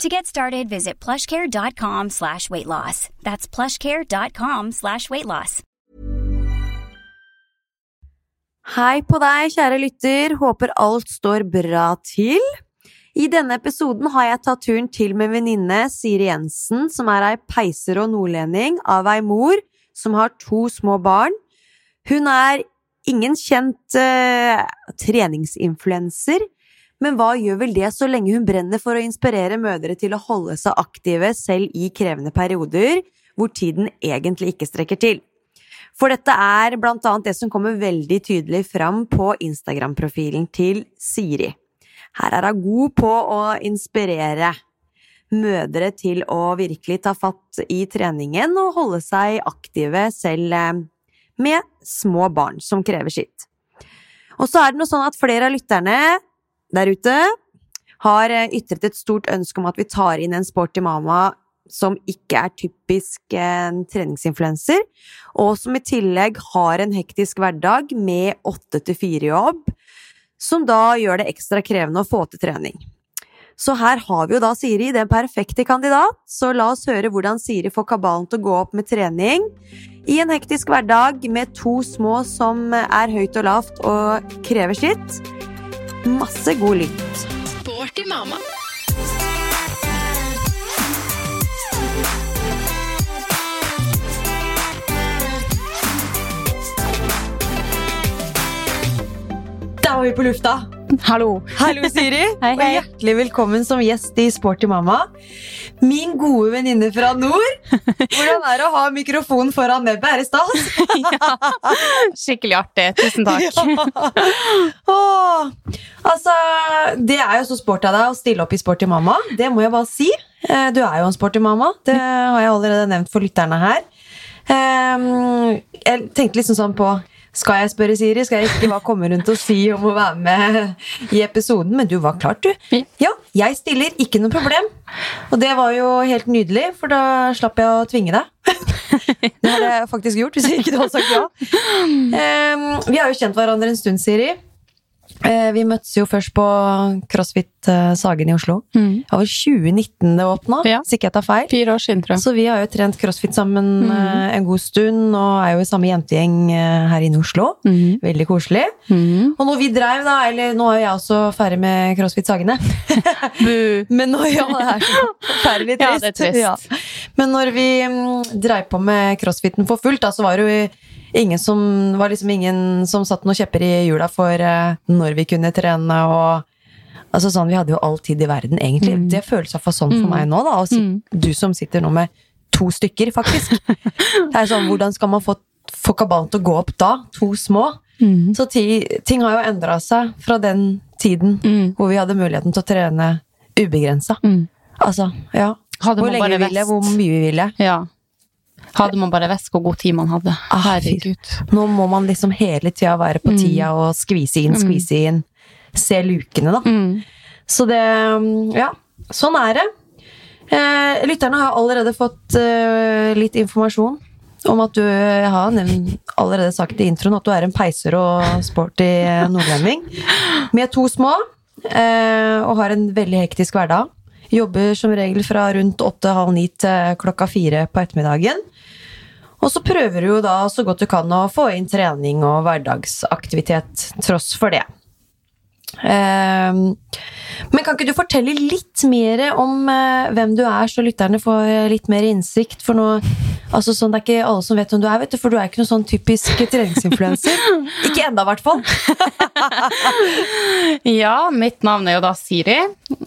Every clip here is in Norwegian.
To get started, visit plushcare.com slash weight loss. That's plushcare.com slash weight loss. Hei på deg, kjære lytter. Håper alt står bra til. I denne episoden har jeg tatt turen til med venninne Siri Jensen, som er ei peiser og nordlending av ei mor som har to små barn. Hun er ingen kjent uh, treningsinfluenser, men hva gjør vel det så lenge hun brenner for å inspirere mødre til å holde seg aktive selv i krevende perioder hvor tiden egentlig ikke strekker til? For dette er blant annet det som kommer veldig tydelig fram på Instagram-profilen til Siri. Her er hun god på å inspirere mødre til å virkelig ta fatt i treningen og holde seg aktive selv eh, med små barn som krever sitt. Og så er det noe sånn at flere av lytterne der ute har eh, ytret et stort ønske om at vi tar inn en sporty mama som ikke er typisk en treningsinfluenser, og som i tillegg har en hektisk hverdag med åtte til fire-jobb, som da gjør det ekstra krevende å få til trening. Så her har vi jo da Siri, den perfekte kandidat, så la oss høre hvordan Siri får kabalen til å gå opp med trening i en hektisk hverdag med to små som er høyt og lavt og krever sitt. Masse god lytt. Sporty mamma. Da var vi på lufta! Hallo. Hallo, Siri. Hei, Og hjertelig velkommen som gjest i Sporty mamma. Min gode venninne fra nord. Hvordan er det å ha mikrofonen foran nebbet? Er det stas? Skikkelig artig. Tusen takk. Ja. Åh, altså, det er jo så sporty av deg å stille opp i Sporty mamma. Det må jeg bare si. Eh, Du er jo en sporty mamma. Det har jeg allerede nevnt for lytterne her. Ehm, Jeg tenkte liksom sånn på skal jeg spørre Siri? Skal jeg ikke bare komme rundt og si om å være med i episoden? Men du var klart, du. Ja, jeg stiller. Ikke noe problem. Og det var jo helt nydelig, for da slapp jeg å tvinge deg. Det hadde jeg faktisk gjort hvis jeg ikke hadde sagt ja. Ehm, vi har jo kjent hverandre en stund, Siri. Eh, vi møttes jo først på CrossFit eh, Sagen i Oslo. Mm. Det var 2019 det åpna, Ja. hvis ikke jeg tar feil. Fire år siden, tror jeg. Så vi har jo trent crossfit sammen Mhm. eh, en god stund, og er jo i samme jentegjeng her inne i Oslo. Mm. Veldig koselig. Mhm. Og når vi dreiv, da, eller nå er jo jeg også ferdig med CrossFit Sagene. Men nå, ja, det er så forferdelig Ja, det er trist. Ja. Men når vi mm, dreiv på med crossfiten for fullt, da, så var det jo ingen som, var liksom ingen som satt noen kjepper i hjula for eh, når vi kunne trene og Altså sånn, Vi hadde jo all tid i verden, egentlig. Mm. Det føles iallfall sånn for Mm. meg nå. da, og si, Mm. Du som sitter nå med to stykker, faktisk. det er sånn, Hvordan skal man få, få kabalen til å gå opp da? To små. Mm. Så ti, ting har jo endra seg fra den tiden Mm. hvor vi hadde muligheten til å trene ubegrensa. Mm. Altså, ja. Hadde Hvor lenge vi ville, hvor mye vi ville. Ja. Hadde man bare visst hvor god tid man hadde. Ah, Herregud. Nå må man liksom hele tida være på Mm. tida og skvise inn, Mm. skvise inn. Se lukene, da. Mm. Så det Ja, sånn er det. Eh, lytterne har allerede fått eh, litt informasjon om at du Jeg har nevnt, allerede sagt i introen at du er en peiser og sporty eh, nordlending. Med to små, eh, og har en veldig hektisk hverdag. Jobber som regel fra rundt åtte-halv ni til klokka fire på ettermiddagen. Og så prøver du jo da så godt du kan å få inn trening og hverdagsaktivitet tross for det. Ehm, men kan ikke du fortelle litt mer om eh, hvem du er, så lytterne får eh, litt mer innsikt? For nå, altså sånn, Det er ikke alle som vet hvem du er, vet du, for du er ikke noen sånn typisk treningsinfluenser. ikke enda, i hvert fall. Ja, mitt navn er jo da Siri.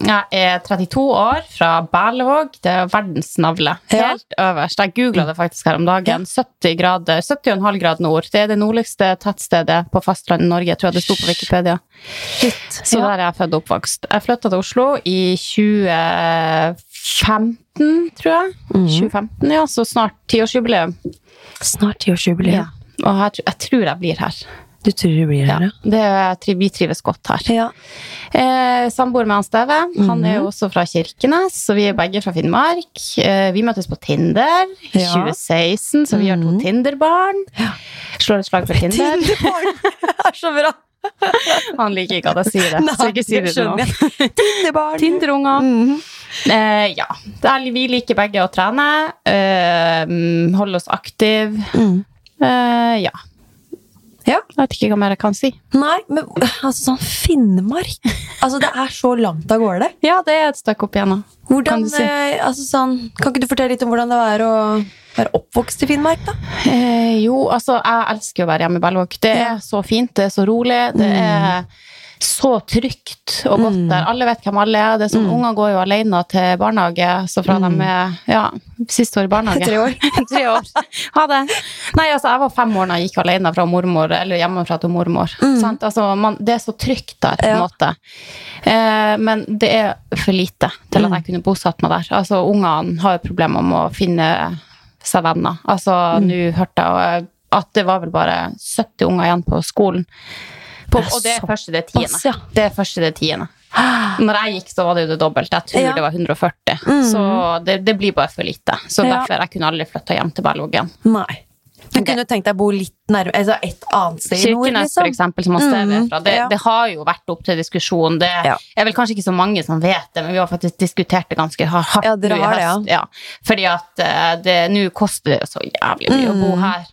Jeg er 32 år, fra Berlevåg. Det er verdens navle. Ja. Helt øverst. Jeg googla det faktisk her om dagen. 70 grader, 70,5 grad nord. Det er det nordligste tettstedet på fastlandet Norge. Jeg tror det sto på Wikipedia. Så Ja. der er jeg født og oppvokst. Jeg flytta til Oslo i 2015, tror jeg. Mhm. 2015, ja, Så snart tiårsjubileum. Snart tiårsjubileum. Og jeg, jeg tror jeg blir her. Du tror du blir her, Ja. Det, vi trives godt her. ja? Eh, Samboer med han Steve. Han er Mhm. jo også fra Kirkenes, så vi er begge fra Finnmark. Eh, vi møttes på Tinder i Ja. 2016, så vi har to Mhm. Tinder-barn. Slår et slag for Tinder. Tinderbarn! Er så bra! Han liker ikke at jeg sier det, så ikke si det til noen. Tinderbarn! Tinderunger. Mm -hmm. Eh, ja. Det er- Vi liker begge å trene. Eh, holde oss aktive. Mm. Eh, ja. Ja. Jeg vet ikke hva mer jeg kan si. Nei, men altså sånn Finnmark Altså, det er så langt av gårde. Ja, det er et stykke opp igjen. Hvordan, Kan du si? eh, altså sånn, kan ikke du fortelle litt om hvordan det er å være oppvokst i Finnmark, da? Eh, jo, altså, jeg elsker å være hjemme i Berlevåg. Det er så fint, det er så rolig, det er så trygt og godt Mm. der. Alle vet hvem alle er. Det er sånn, Mm. Unger går jo alene til barnehage, så fra Mm. de er ja, siste år i barnehage. Tre år. Tre år. Ha det. Nei, altså, jeg var fem år da jeg gikk alene fra mormor, eller hjemmefra til mormor. Mm. Sant? Altså, man, det er så trygt der, på en Ja. måte. Eh, men det er for lite til at Mm. jeg kunne bosatt meg der. Altså, ungene har jo problemer med å finne seg venner. Altså, Mm. nå hørte jeg at det var vel bare 70 unger igjen på skolen. På, og det er første det tiende. ja. Det er første det tiende. Når jeg gikk, så var det jo det dobbelte. Jeg tror Ja. det var 140. Mm. Så det, det blir bare for lite. Så Ja. derfor jeg kunne aldri flytta hjem til Berlevåg igjen. Nei. Du kunne tenkt deg å bo litt nærmere, altså et annet sted i nord, Kirkenes, for liksom? eksempel, som er Mm, fra, det, ja. det har jo vært opp til diskusjon. Det Ja. er vel kanskje ikke så mange som vet det, men vi har faktisk diskutert det ganske hardt Ja, nå i har det, høst. Ja. Fordi at eh, det nå koster det så jævlig mye å bo Mm. her.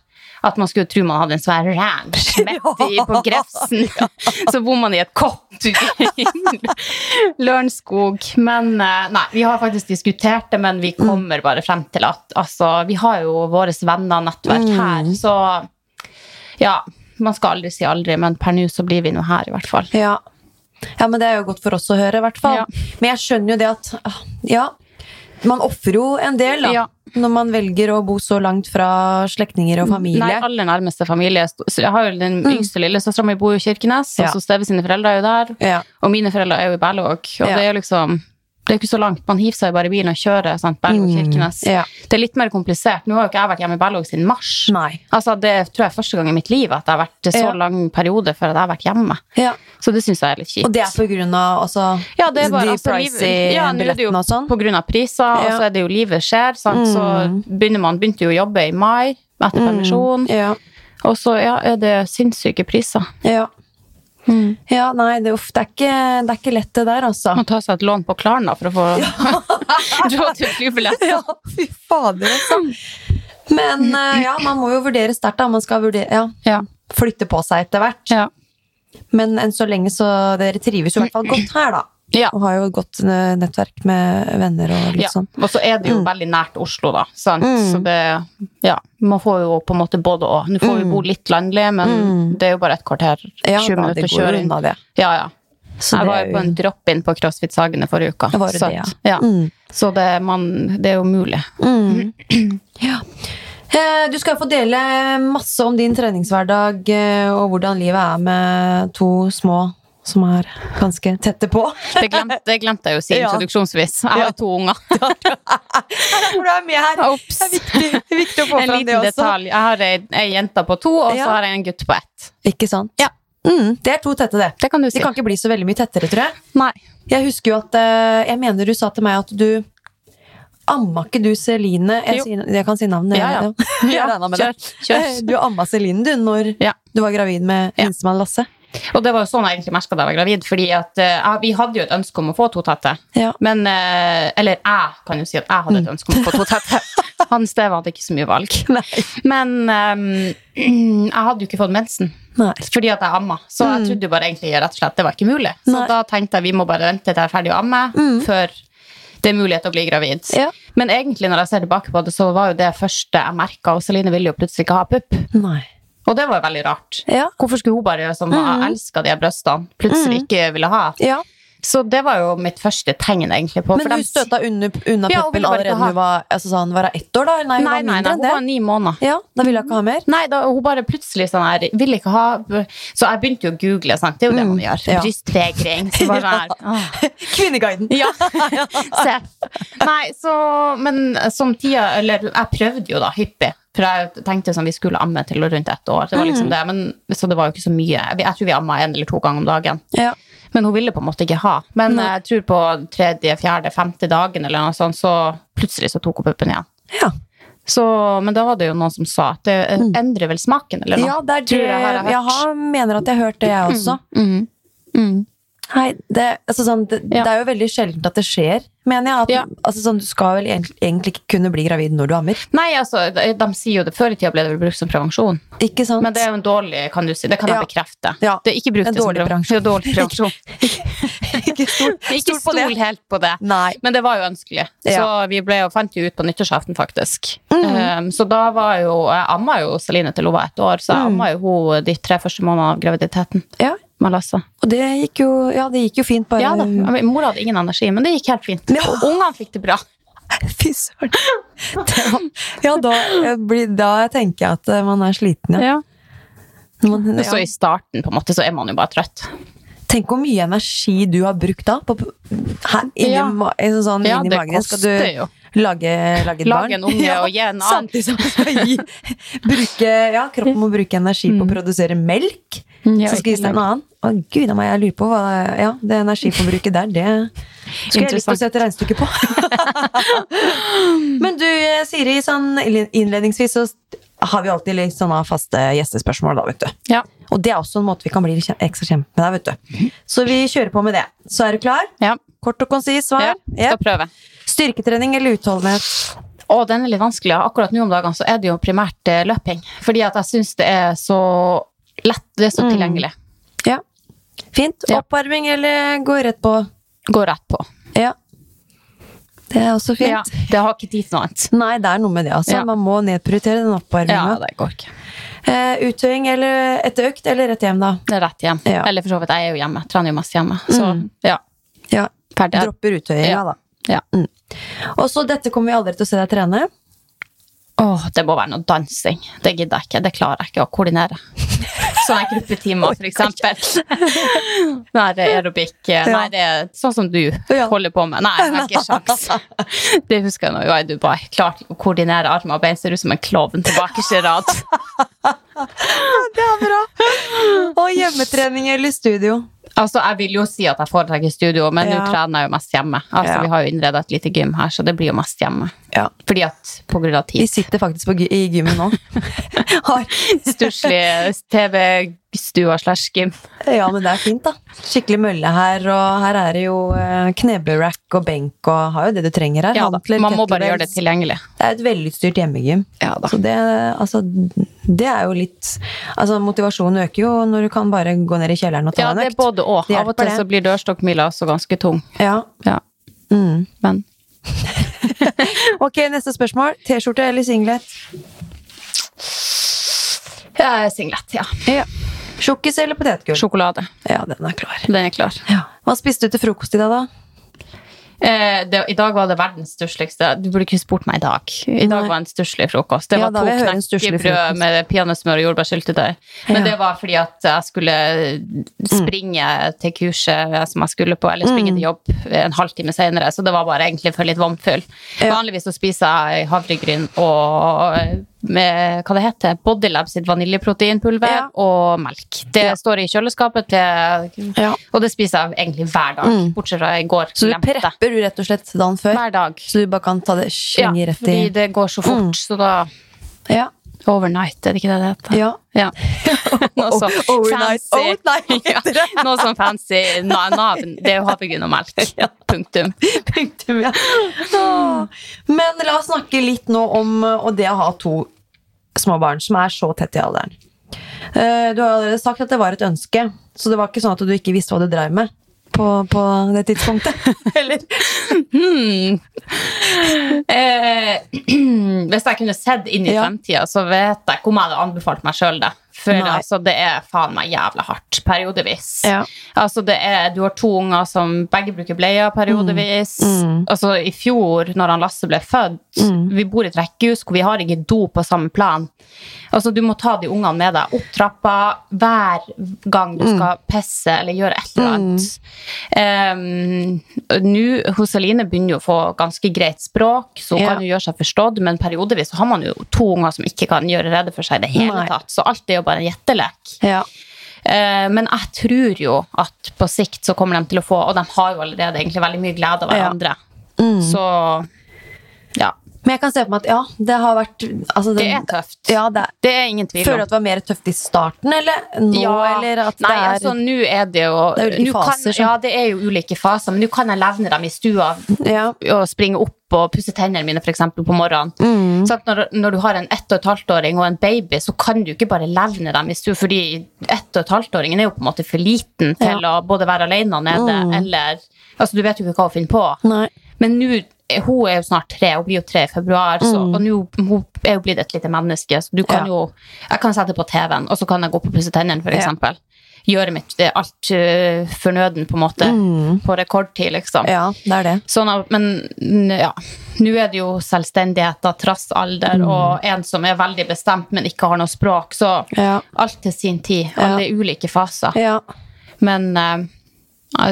At man skulle tro man hadde en svær ranch midt i, på Grefsen. Så bor man i et kott i Lørenskog. Men eh, nei, vi har faktisk diskutert det, men vi Mm. kommer bare frem til at altså, vi har jo våre venner nettverk Mm. her, så ja, man skal aldri si aldri, men per nå så blir vi nå her, i hvert fall. Ja. ja, men det er jo godt for oss å høre, i hvert fall. Ja. Men jeg skjønner jo det at ah, Ja, man ofrer jo en del, da. Ja. Når man velger å bo så langt fra slektninger og familie. Nei, aller nærmeste familie. Jeg har jo Den yngste Mm. yngste lillesøstera mi bor jo i Kirkenes, Ja. og så Steve sine foreldre er jo der. Ja. Og mine foreldre er jo i Berlevåg. Og det er jo liksom det er ikke så langt. Man hiver seg bare i bilen og kjører sant, Berlevåg-Kirkenes. Mm, ja. Det er litt mer komplisert. Nå har jo ikke jeg vært hjemme i Berlevåg siden mars. Nei. Altså, Det tror jeg er første gang i mitt liv at det har vært så Ja. lang periode før at jeg har vært hjemme. Ja. Så det syns jeg er litt kjipt. Og det er på grunn av også Ja, det er bare, de altså, pricy ja, billettene og sånn? På grunn av priser, og så er det jo livet skjer. Sant? Så Mm. begynner man begynte jo å jobbe i mai etter permisjon, Ja. og så ja, er det sinnssyke priser. Ja. Ja, nei, det, uff, det, er ikke, det er ikke lett det der, altså. Man ta seg et lån på Klarna for å få råd til flybillett. Ja, fy fader, altså. Men eh, ja, man må jo vurdere sterkt, da. Man skal vurdere, ja, Ja. flytte på seg etter hvert. Ja. Men enn så lenge så Dere trives jo i hvert fall godt her, da. Ja. Og har jo et godt eh, nettverk med venner og litt ja. sånn. Og så er det jo Mm. veldig nært Oslo, da. Sant? Mm. Så det Ja. Man får jo på en måte både og. Nå får vi Mm. bo litt landlig, men Mm. det er jo bare et kvarter. 20 Ja, da, minutter kjøre unna det. Ja, ja. Så jeg var jo på en drop-in på CrossFit Sagene forrige uke. Det så, det, ja. ja. Mm. Så det, man, det er jo mulig. Mm. Ja. Eh, Du skal få dele masse om din treningshverdag eh, og hvordan livet er med to små som er ganske tette på. Det glemte, det glemte jeg jo å si Ja. introduksjonsvis. Jeg har Ja. to unger. For du er med her. Ops. Det er viktig, det er viktig å få En fram det liten også. detalj. Jeg har ei, ei jente på to, og Ja. så har jeg en gutt på ett. Ikke sant? Ja. Mm, det er to tette, det. Det kan du si. De kan ikke bli så veldig mye tettere, tror jeg. Nei. Jeg husker jo at eh, Jeg mener du sa til meg at du Amma ikke du Celine Jeg, sier, jeg kan si navnet. Ja, ja. ja. Kjør. kjør. Du amma Celine, du, når du var gravid med minstemann Lasse. Og det var jo sånn jeg egentlig merka da jeg var gravid. fordi at eh, Vi hadde jo et ønske om å få to tette. Ja. Men, eh, eller jeg kan jo si at jeg hadde et ønske om å få to tette. Han Steve hadde ikke så mye valg. Nei. Men um, jeg hadde jo ikke fått mensen Nei. fordi at jeg amma. Så jeg trodde jo bare egentlig rett og slett det var ikke mulig. Så Nei. da tenkte jeg vi må bare vente til jeg er ferdig å amme før det er mulighet til å bli gravid. Ja. Men egentlig når jeg ser tilbake på det, så var jo det første jeg merka, og Celine ville jo plutselig ikke ha pupp. Nei. Og det var veldig rart. Ja. Hvorfor skulle hun bare som har elska de brystene, plutselig ikke ville ha? Ja. Så det var jo mitt første tegn egentlig på Men hun dem- støta unna, unna Ja, ville allerede ha... hun var, altså sånn, var hun ett år, da? Nei, hun Nei, var nei, mindre nei, enn hun var ni måneder. Ja, da ville hun ikke ha mer. Nei, da, hun bare plutselig sånn her Vil ikke ha Så jeg begynte jo å google, sant. Det er jo det man gjør. Mm, ja. Brystvegring. Så bare sånn her. Kvinneguiden. Ja. Nei, så Men som tida Eller jeg prøvde jo da hyppig. For jeg tenkte sånn, vi skulle amme til rundt ett år. Det var Mm. liksom det, men, så det var jo ikke så mye. Jeg, tror vi amma en eller to ganger om dagen. Ja. Men hun ville på en måte ikke ha. Men Nei. jeg tror på tredje, fjerde, femte dagen eller noe sånt, så plutselig så tok hun puppen igjen. Ja. Så, men da var det jo noen som sa at det eh, endrer vel smaken, eller noe. Mm. ja, det er det jeg har jeg har, mener at jeg har hørt det, jeg også. Mhm. Mhm. Nei, det, altså sånn, det, Ja. det er jo veldig sjeldent at det skjer, mener jeg. At, Ja. altså sånn, du skal vel egentlig, egentlig ikke kunne bli gravid når du ammer. Nei, altså, de, de sier jo det Før i tida ble det vel brukt som prevensjon. Ikke sant? Men det er jo en dårlig, kan du si. Det kan Ja. jeg bekrefte. Ja. Det er ikke brukt En dårlig prevensjon. Dårlig prevensjon. ikke stol, ikke stol på helt på det. Nei. Men det var jo ønskelig. Så vi ble jo, fant jo ut på nyttårsaften, faktisk. Mm. Um, så da var jo Jeg amma jo Celine til hun var ett år, så jeg Mm. amma jo hun de tre første månedene av graviditeten Ja, med og det gikk jo, ja, det gikk jo fint, bare Ja da. men Mor hadde ingen energi, men det gikk helt fint. Ja. Og ungene fikk det bra. Fy søren. Ja, da, da tenker jeg at eh, man er sliten, ja. Ja. Man, Så i starten på en måte, så er man jo bare trøtt. Tenk hvor mye energi du har brukt da. På, her, inni, Ja. altså sånn, Ja, inni magen. Skal du jo. lage, lage et barn? Lage en unge og gi en annen. Samtidig som skal gi, bruke, ja, kroppen må bruke energi på å produsere melk. Mm. Ja, så skal gis det en annen. Å gud a meg, jeg lurer på hva ja, det energiforbruket der, det skulle jeg likt å se et regnestykke på. Men du, Siri, sånn innledningsvis så har vi alltid litt sånne faste gjestespørsmål, da, vet du. Ja. Og det er også en måte vi kan bli ekstra kjent med deg, vet du. Så vi kjører på med det. Så er du klar? ja. Kort og konsis svar. ja. Skal prøve. Styrketrening eller utholdenhet? Å, den er litt vanskelig. Akkurat nå om dagene så er det jo primært eh, løping. Fordi at jeg syns det er så lett, det er så Mm. tilgjengelig. Ja. Fint. Ja. Oppvarming eller gå rett på? Gå rett på. Ja. Det er også fint. Ja, det har ikke tid til noe annet. Nei, det er noe med det, altså. Ja. Man må nedprioritere den Ja, oppvarminga. det går ikke. Eh, uttøying eller etter økt, eller rett hjem, da? Rett hjem. Ja. Eller for så vidt, jeg er jo hjemme. Trener jo mest hjemme. Så Mm. ja, Ja. ferdig. Dropper uttøyinga, Ja. da. Ja. Mm. Og så dette kommer vi aldri til å se deg trene. Åh, det må være noe dansing. Det gidder jeg ikke. Det klarer jeg ikke å koordinere. Sånne gruppetimer, eksempel. Nei, det er aerobic. Nei, det er sånn som du holder på med. Nei, jeg har ikke sjans. Det husker jeg når jeg var i Dubai. Klarte ikke å koordinere armer og bein. Ser ut som en klovn tilbake i rad. Det er bra! Og hjemmetrening eller studio? Altså, jeg vil jo si at jeg foretrekker studio, men Ja. nå trener jeg jo mest hjemme. Altså, Ja. Vi har jo innreda et lite gym her, så det blir jo mest hjemme. Ja. Fordi at på grunn av tid. Vi sitter faktisk på, i gymmen nå. Har. Stusslig TV-stua slash gym. Ja, men det er fint, da. Skikkelig mølle her, og her er det jo kneblerack og benk og har jo det du trenger her. Ja, da. Man må bare gjøre det tilgjengelig. Det er et velutstyrt hjemmegym. Ja da. Så det, altså, det er jo litt Altså, motivasjonen øker jo når du kan bare gå ned i kjelleren og ta Ja, en det er både og. Av og til det. så blir dørstokkmila også ganske tung. Ja. Ja, Mm. men Ok, neste spørsmål. T-skjorte eller singlet? ja, Singlet, ja. Ja. Sjokkis eller potetgull? Sjokolade. Ja, den er klar. Den er klar. Hva spiste du til frokost i dag, da? Eh, det, I dag var det verdens stussligste. Du burde ikke spurt meg i dag. I dag Nei. var en stusslig frokost. Det Ja, var to knekkebrød med peanøttsmør og jordbærsyltetøy. Men Ja. det var fordi at jeg skulle springe til kurset som jeg skulle på, eller springe Mm. til jobb en halvtime senere, så det var bare egentlig for litt vannfyll. Ja. Vanligvis så spiser jeg havregryn og med hva det heter, Bodylab sitt vaniljeproteinpulver Ja. og melk. Det Ja. står i kjøleskapet til Ja. Og det spiser jeg egentlig hver dag, Mm. bortsett fra i går. Så du lemte. prepper du rett og slett dagen før? Hver dag. Så du bare kan ta det Ja, i rett fordi det går så fort, Mm. så da Ja. Overnight, er det ikke det det heter? ja. Ja. Noe sånn Overnight fancy. Ja, noe sånn fancy navn. Det er jo havregryn og melk. Punktum. Punktum, ja. Men la oss snakke litt nå om det å ha to små barn som er så tett i alderen. Eh, Du har allerede sagt at det var et ønske, så det var ikke sånn at du ikke visste hva du dreiv med på, på det tidspunktet? Eller? Hmm. Eh, hvis jeg kunne sett inn i Ja. fremtida, så vet jeg ikke om jeg hadde anbefalt meg sjøl det. For altså, det er faen meg jævla hardt periodevis. Ja. Altså, det er, du har to unger som begge bruker bleier periodevis. Mm. Altså, I fjor, når han Lasse ble født Mm. Vi bor i et rekkehus hvor vi har ikke do på samme plan. Altså, Du må ta de ungene med deg opp trappa hver gang du Mm. skal pisse eller gjøre et eller annet. Um, Nå, hos Aline begynner jo å få ganske greit språk, så hun Ja. kan jo gjøre seg forstått, men periodevis har man jo to unger som ikke kan gjøre rede for seg i det hele Nei. tatt. Så alt er jo bare en gjettelek. Ja. Eh, Men jeg tror jo at på sikt så kommer de til å få, og de har jo allerede egentlig veldig mye glede av Ja. hverandre. Mm. Så ja, Men jeg kan se på meg at ja, det har vært altså, det er tøft. Ja, det. Det er ingen tvil Føler du at det var mer tøft i starten, eller nå? Ja. Eller at Nei, det er altså nå er det jo Det er ulike faser. kan. Ja, det er jo ulike faser, men nå kan jeg levne dem i stua ja. og springe opp og pusse tennene mine for eksempel, på morgenen. Mm. Sånn, når, når du har en ett og et halvt-åring og en baby, så kan du ikke bare levne dem i stua, fordi ett og et halvt-åringen er jo på en måte for liten til å både være alene nede, Mm. eller Altså, du vet jo ikke hva hun finner på. Nei. Men nå hun er jo snart tre, hun blir jo tre i februar, så, Mm. og nå hun er jo blitt et lite menneske. Så du kan Ja. jo Jeg kan sette på TV-en, og så kan jeg gå på pusse tennene, eksempel. Gjøre mitt det er alt uh, fornøden, på en måte, Mm. på rekordtid, liksom. Ja, det er det. Sånn at, men ja, nå er det jo selvstendighet, trass alder, Mm. og en som er veldig bestemt, men ikke har noe språk. Så Ja. alt til sin tid. Ja. Alle ulike faser. Ja. Men eh,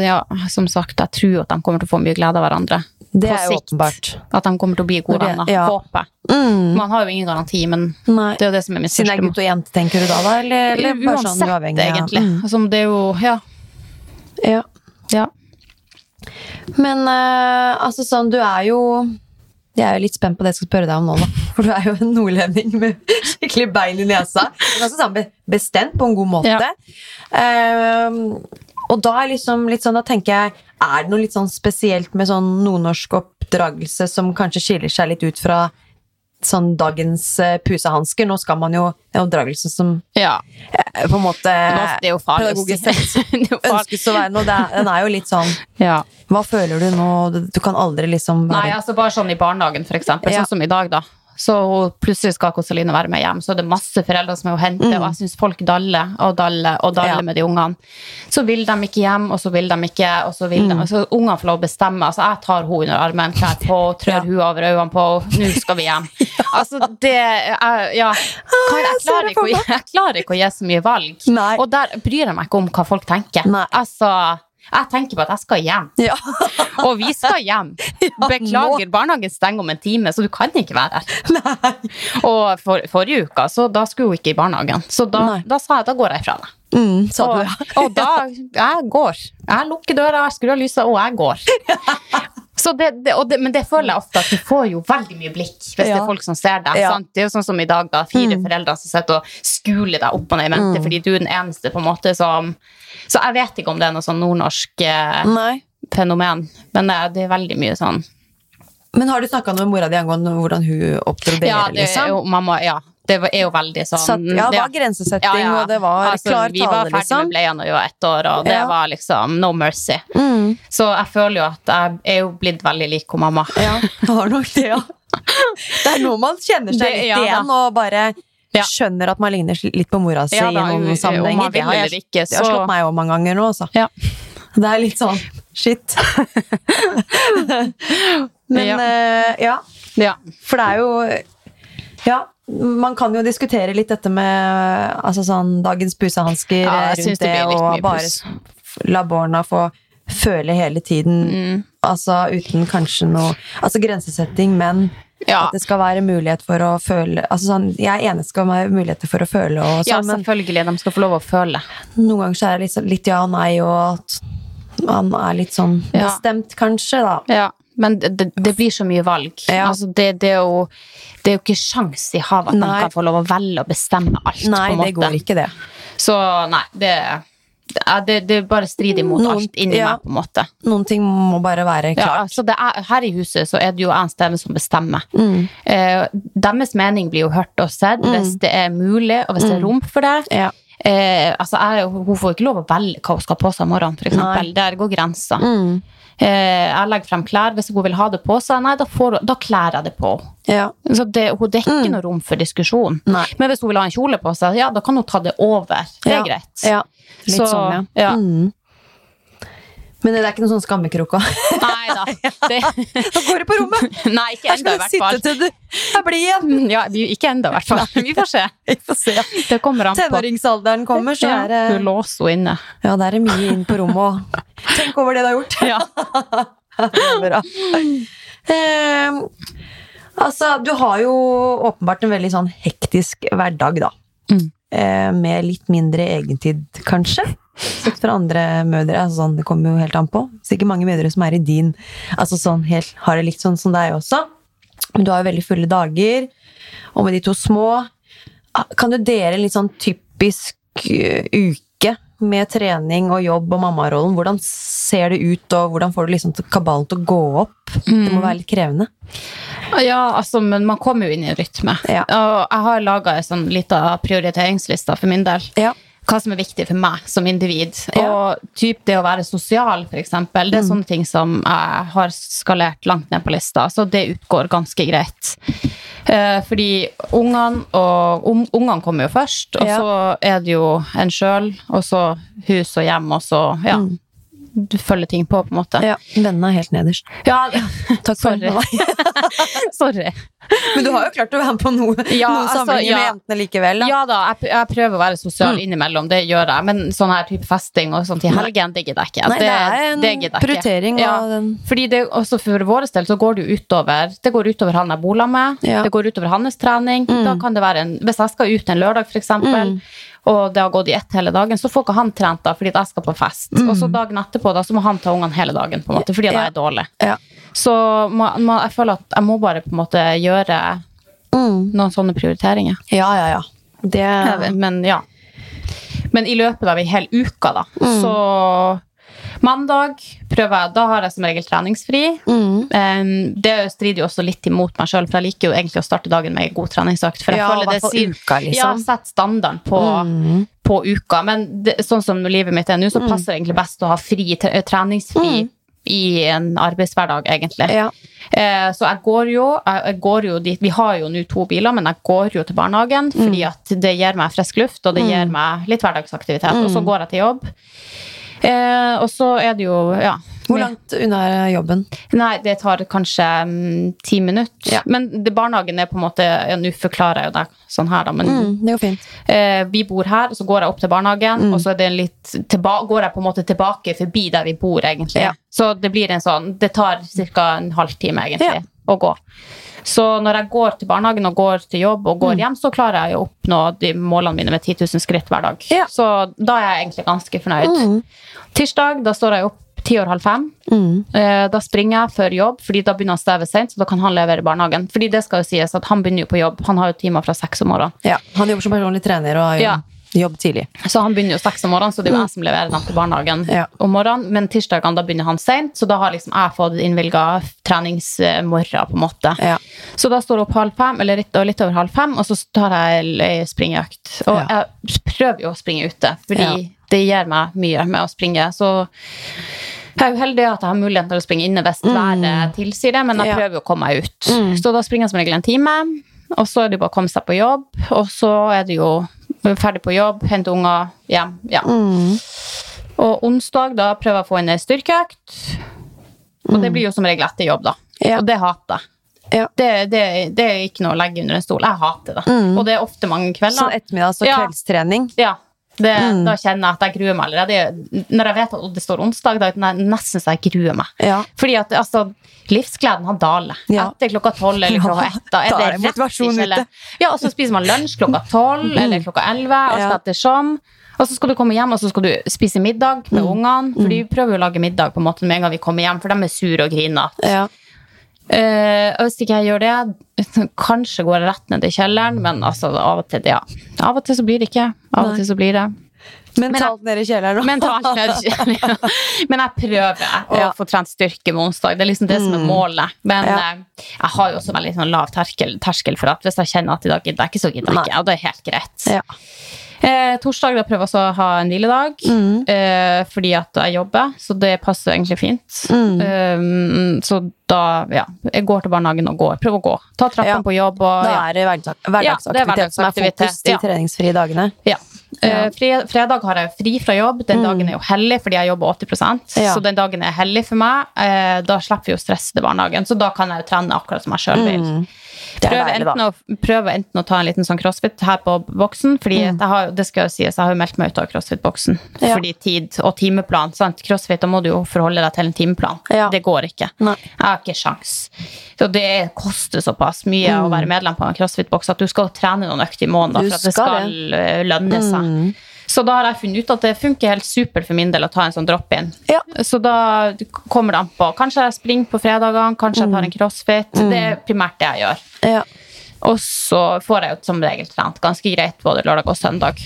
ja, som sagt, jeg tror at de kommer til å få mye glede av hverandre. Det på er sikt. åpenbart. At de kommer til å bli gode venner. ja. Håper. Mm. Man har jo ingen garanti, men Nei. det er jo det som er mitt Siden det er gutt og jente, tenker du da, da? Eller, eller bare sånn Uansett, uavhengig? av- egentlig. Mm. Altså, det er jo Ja. Ja. ja. Men uh, altså sånn, du er jo Jeg er jo litt spent på det jeg skal spørre deg om nå, da. For du er jo en nordlending med skikkelig bein i nesa. Men også sånn bestemt på en god måte. Ja. Eh, og da liksom sånn, da tenker jeg Er det noe litt sånn spesielt med sånn nordnorsk oppdragelse som kanskje skiller seg litt ut fra sånn dagens uh, pusehansker? Nå skal man jo En oppdragelse som ja. eh, på en måte det er jo pedagogisk sett ønskes å være noe. Den er jo litt sånn Ja. hva føler du nå? Du, du kan aldri liksom være Nei, altså bare sånn i barnehagen, for eksempel. Ja. Sånn som i dag, da. Så plutselig skal Koseline være med hjem, så er det masse foreldre som er å hente, og jeg syns folk daller og daller og daller Mm. Ja. med de ungene. Så vil de ikke hjem, og så vil de ikke, og så vil Mm. de så Ungene får lov å bestemme. Altså, jeg tar henne under armen, klær på, trør Ja. hun over øynene på, nå skal vi hjem. Altså, det jeg, Ja. Kan, jeg, klarer ikke, jeg klarer ikke å gi så mye valg. Nei. Og der bryr jeg meg ikke om hva folk tenker. Nei. Altså, jeg tenker på at jeg skal hjem. Ja. Og vi skal hjem. Beklager, barnehagen stenger om en time, så du kan ikke være her. Og for, forrige uka, så da skulle hun ikke i barnehagen. Så da, da sa jeg da går jeg ifra deg. Mm, Og, og da Jeg går. Jeg lukker døra, jeg skrur av lyset, og jeg går. Så det, det, det, men det føler jeg ofte at du får jo veldig mye blikk hvis det er folk som ser deg. Ja. Sant? Det er jo sånn som i dag, da. Fire foreldre som sitter og skuler deg opp og ned i mente Mm. fordi du er den eneste på en måte som Så jeg vet ikke om det er noe sånn nordnorsk eh, fenomen, men det, er- det veldig mye sånn Men har du snakka med mora di angående hvordan hun oppdro dere, Ja, det liksom? jo, mamma, ja. Det var- er jo veldig sånn Satt, ja, det var grensesetting, og det var Altså, klar Vi var ferdig liksom. med bleiene var ett år, og det Ja. var liksom no mercy. Mm. Så jeg føler jo at jeg er jo blitt veldig lik hun mamma. Ja, det har nok det, ja. Det er nå man kjenner seg litt ja igjen, og bare Ja. skjønner at man ligner litt på mora si Ja i noen sammenhenger. Det har, jeg, ikke, så... det har slått meg òg mange ganger nå, altså. Ja. Det er litt sånn shit. Men Ja. Uh, ja. Ja. For det er jo Ja, man kan jo diskutere litt dette med altså sånn dagens pusehansker Ja, rundt det det, og bare la barna få føle hele tiden. Mm. Altså uten kanskje noe Altså grensesetting, men Ja. at det skal være mulighet for å føle Altså sånn, Jeg er enig skal være muligheter for å føle og ja, sånn, men selvfølgelig. De skal få lov å føle. noen ganger så er det litt, sånn- litt ja og nei, og at man er litt sånn Ja. bestemt, kanskje, da. Ja. Men det, det, blir så mye valg. Ja. Altså, det, det, jo, det er jo ikke sjans i havet at Nei. de kan få lov å velge og bestemme alt. Nei, på en måte. det går ikke, det. Så nei, det, det, det bare strider mot Noen- alt inni ja. meg, på en måte. Noen ting må bare være klart. Ja, det er, her i huset så er det jo og Steve som bestemmer. Mm. Eh, deres mening blir jo hørt og sett hvis det er mulig, og hvis det er rom for det. Ja. Eh, altså jeg, Hun får ikke lov å velge hva hun skal ha på seg om morgenen, eksempel. Der går grensa. Mm. Eh, jeg legger frem klær. Hvis hun vil ha det på seg, nei, da, får, da kler jeg det på. Ja. Så det, hun er ikke Mm. noe rom for diskusjon. Nei. Men hvis hun vil ha en kjole på seg, ja, da kan hun ta det over. Det er Ja. greit. ja. Litt Så, sånn, ja. ja. Mm. Men det er ikke noen sånn skammekroka. Nei da. Det, Da går du på rommet! nei, ikke enda, skal i hvert fall. til du er blid igjen! Ja, ikke enda, i hvert fall. Vi får se. Vi får se. Det kommer an på. Tenåringsalderen kommer, så er det du låser henne inne. Ja, det er mye inn på rommet òg. Tenk over det du har gjort. Ja. Det er bra. Eh, altså, du har jo åpenbart en veldig sånn hektisk hverdag, da. Mm. Eh, med litt mindre egentid, kanskje. Sett fra andre mødre. Altså, sånn, det kommer jo helt an på. Sikkert mange mødre som er i din altså, sånn, helt, Har det litt sånn som deg også. Men du har jo veldig fulle dager. Og med de to små ah, Kan du dele en litt sånn typisk eh, uke med trening og jobb og mammarollen? Hvordan ser det ut, og hvordan får du liksom kabalen til å gå opp? Det må være litt krevende. Ja, altså, men man kommer jo inn i en rytme. Ja. Og jeg har laga ei sånn lita prioriteringsliste for min del. Ja. Hva som er viktig for meg som individ. Ja. Og typ det å være sosial, eksempel, det er sånne ting som jeg har skalert langt ned på lista. Så det utgår ganske greit. Eh, fordi ungene og um, Ungene kommer jo først, og Ja. så er det jo en sjøl, og så hus og hjem, og så ja. Du følger ting på, på en måte. ja. Vennene er helt nederst. Ja, Takk for Sorry. sorry. Men du har jo klart å være med på noe, Ja, noen altså, sammenhenger ja. med jentene likevel. Da. Ja da, jeg, jeg prøver å være sosial innimellom, det gjør jeg. Men sånn her type festing og sånn til helgen, det gidder jeg ikke. Nei, det er en det prioritering. Ja, fordi det, også for vår del så går det jo utover Det går utover han jeg bor sammen med, det går utover hans trening. Mm. Da kan det være en, Hvis jeg skal ut en lørdag, for eksempel, Mm. og det har gått i ett hele dagen, så får ikke han trent da fordi jeg skal på fest. Mm. Og så dagen etterpå da, så må han ta ungene hele dagen, på en måte, fordi jeg er dårlig. ja. Så må, må, jeg føler at jeg må bare på en måte gjøre Mm. noen sånne prioriteringer. ja, ja, ja. Det Men ja. Men i løpet av ei hel uke, da, Mm. så Mandag prøver jeg, da har jeg som regel treningsfri. mm. Det strider jo også litt imot meg sjøl, for jeg liker jo egentlig å starte dagen med en god treningsøkt. For jeg Ja, føler det sier- uka, liksom. Ja, sett standarden på, Mm. på uka. Men det, sånn som livet mitt er nå, så passer det egentlig best å ha fri, treningsfri treningsfri i en arbeidshverdag, egentlig. Ja. Eh, så jeg går jo jeg, jeg går jo dit Vi har jo nå to biler, men jeg går jo til barnehagen fordi at det gir meg frisk luft, og det gir meg litt hverdagsaktivitet. Og så går jeg til jobb. Eh, og så er det jo Ja. Hvor langt unna er jobben? Nei, det tar kanskje um, ti minutter. Ja. Men det, barnehagen er på en måte ja, Nå forklarer jeg jo det sånn her, da, men Mm, det går fint. Uh, vi bor her, så går jeg opp til barnehagen, og så er det litt tilba går jeg på en måte tilbake forbi der vi bor, egentlig. Ja. Så det blir en sånn Det tar ca. en halvtime, egentlig, å gå. Så når jeg går til barnehagen og går til jobb og Mm. går hjem, så klarer jeg å oppnå de målene mine med 10 000 skritt hver dag. Ja. Så da er jeg egentlig ganske fornøyd. Mm. Tirsdag, da står jeg opp ti og halv fem. Mm. Eh, Da springer jeg før jobb, fordi da begynner han steve sent, så da kan han levere i barnehagen. Fordi det skal jo sies at han begynner jo på jobb. Han har jo timer fra seks om morgenen. Ja, han jobber som personlig trener og har Ja. Jobb tidlig. Så han begynner jo seks om morgenen, så det er jo jeg som leverer dem til barnehagen Ja. om morgenen. Men tirsdagene da begynner han sent, så da har liksom jeg fått innvilga treningsmorgen, på en måte. Ja. Så da står jeg opp halv fem, eller litt, litt over halv fem, og så tar jeg ei springeøkt. Og Ja. jeg prøver jo å springe ute, fordi det gir meg mye med å springe. Så jeg er jo heldig at jeg har mulighet til å springe inne hvis været tilsier det, men jeg Mm. Ja. prøver jo å komme meg ut. Så da springer jeg som regel en time, og så er det bare å komme seg på jobb, og så er det jo ferdig på jobb, hente unger, hjem. Ja. Mm. Og onsdag da prøver jeg å få inn ei styrkeøkt, og det blir jo som regel etter jobb, da. Mm. Ja. Og det hater jeg. Ja. Det, det, det er ikke noe å legge under en stol. Jeg hater det. Og det er ofte mange kvelder. Så ettermiddags- og Ja. kveldstrening. Ja, det, Mm. Da kjenner jeg at jeg gruer meg allerede. Når jeg vet at det står onsdag, da er det nesten så jeg gruer meg. Ja. Fordi at altså, livsgleden han daler. Ja. Etter klokka tolv eller klokka ett. Da er Da det er rett i kjelleren. Ja, og så spiser man lunsj klokka tolv eller klokka elleve. Alt ettersom. Og så skal du komme hjem og så skal du spise middag med ungene. For de prøver jo å lage middag på en måte med en gang vi kommer hjem, for de er sure og griner. Ja. Eh, og hvis ikke jeg gjør det, kanskje går jeg rett ned i kjelleren, men altså, av og til, ja. Av og til så blir det ikke. Av og til så blir det. Mentalt ned i kjelleren. Mentalt ned i kjelleren. Men jeg prøver å Ja. få trent styrke med onsdag. Det er liksom det som er målet. Men Ja. eh, jeg har jo også veldig sånn lav terskel, terskel for at hvis jeg kjenner at i dag gidder jeg ikke, så gidder jeg ikke. Og det er helt greit. Ja. Eh, torsdag da prøver jeg også å ha en hviledag, Mm. eh, fordi at jeg jobber, så det passer egentlig fint. Mm. Eh, så da, ja, jeg går til barnehagen og går. Prøver å gå. Ta trappene Ja. på jobb og Da ja. er det Ja, er hverdagsaktivitet som er fokus de treningsfrie dagene. Ja. Eh, fredag har jeg fri fra jobb. Den dagen er jo hellig fordi jeg jobber 80 Mm. Ja. Så den dagen er hellig for meg. Eh, da slipper vi å stresse til barnehagen, så da kan jeg jo trene akkurat som jeg sjøl vil. Mm. Er Prøve deilig, enten, å, prøve enten å ta en liten sånn crossfit her på boksen, fordi Mm. jeg har, det skal jo sies, jeg har jo meldt meg ut av crossfit-boksen. Ja. Fordi tid og timeplan, sant? Crossfit, da må du jo forholde deg til en timeplan. Ja. Det går ikke. Nei. Jeg har ikke sjans. Så det koster såpass mye å være medlem på en crossfit-boks at du skal trene noen økter i måneden Mm. For at det skal eh, lønne seg. Mm. Så da har jeg funnet ut at det funker helt supert for min del å ta en sånn drop-in. Ja. Så da kommer det an på. Kanskje jeg springer på fredagene, kanskje jeg tar en crossfit. Det er primært det jeg gjør. Ja. Og så får jeg jo som regel trent ganske greit både lørdag og søndag.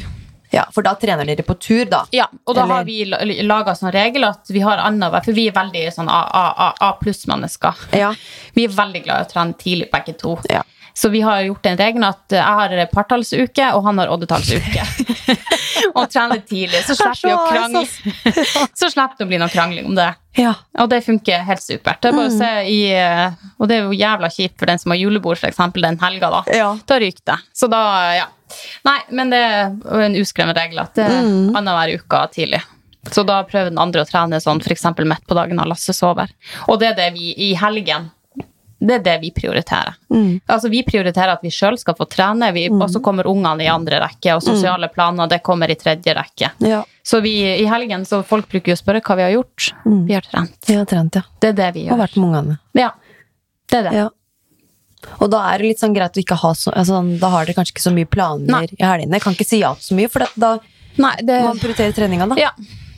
ja, for da trener dere på tur, da. Ja, og da Eller- har vi laga sånn regel at vi har annenhver For vi er veldig sånn A pluss-mennesker. Ja. Vi er veldig glad i å trene tidlig, begge to. Ja. Så vi har gjort en regel at jeg har partallsuke, og han har oddetallsuke. og trener tidlig. Så slipper vi å krangle. så slipper det å bli noe krangling om det. Ja. Og det funker helt supert. Det se i, eh, og det er jo jævla kjipt for den som har julebord, for eksempel, den helga. Da Ja. Da ryker det. Så da, ja. Nei, men det er en uskreven regel at det er annenhver uke tidlig. Så da prøver den andre å trene sånn f.eks. midt på dagen når Lasse sover. Og det er det vi i helgen det er det vi prioriterer. Altså Vi prioriterer at vi sjøl skal få trene, vi, og så kommer ungene i andre rekke, og sosiale planer det kommer i tredje rekke. Ja. Så vi, i helgen så folk bruker jo å spørre hva vi har gjort. Vi har trent. Vi har trent, ja. Det er det vi Og gjør. vært med ungene. Ja, det er det. Ja. Og da er det litt sånn greit å ikke ha så altså, Da har dere kanskje ikke så mye planer Nei. i helgene. Kan ikke si ja til så mye, for da Nei, det, man prioriterer treninga, da. ja.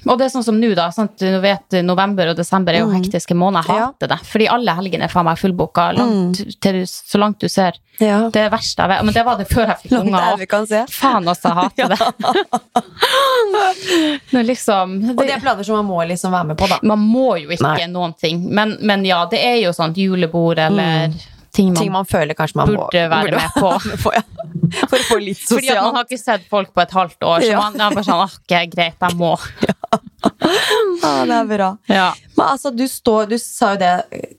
Og det er sånn som nå, da. Sant? Du vet, november og desember er jo hektiske måneder. Jeg Mm. Ja. hater det. Fordi alle helgene er faen meg fullboka. Langt, til, så langt du ser. Ja. Det er det verste jeg vet. Men det var det før jeg fikk unger. der vi kan se. Faen også, jeg hater det. Liksom Og det er planer som man må liksom være med på, da. Man må jo ikke Nei. noen ting. Men, men ja, det er jo sånt julebord eller ting man. Ting man føler kanskje man må burde være med på. på, ja. For å få litt Fordi at man har ikke sett folk på et halvt år, så Ja. man er bare sånn Ok, greit, jeg må. Ja, det er bra. Ja. Men altså, du, står, du sa jo det.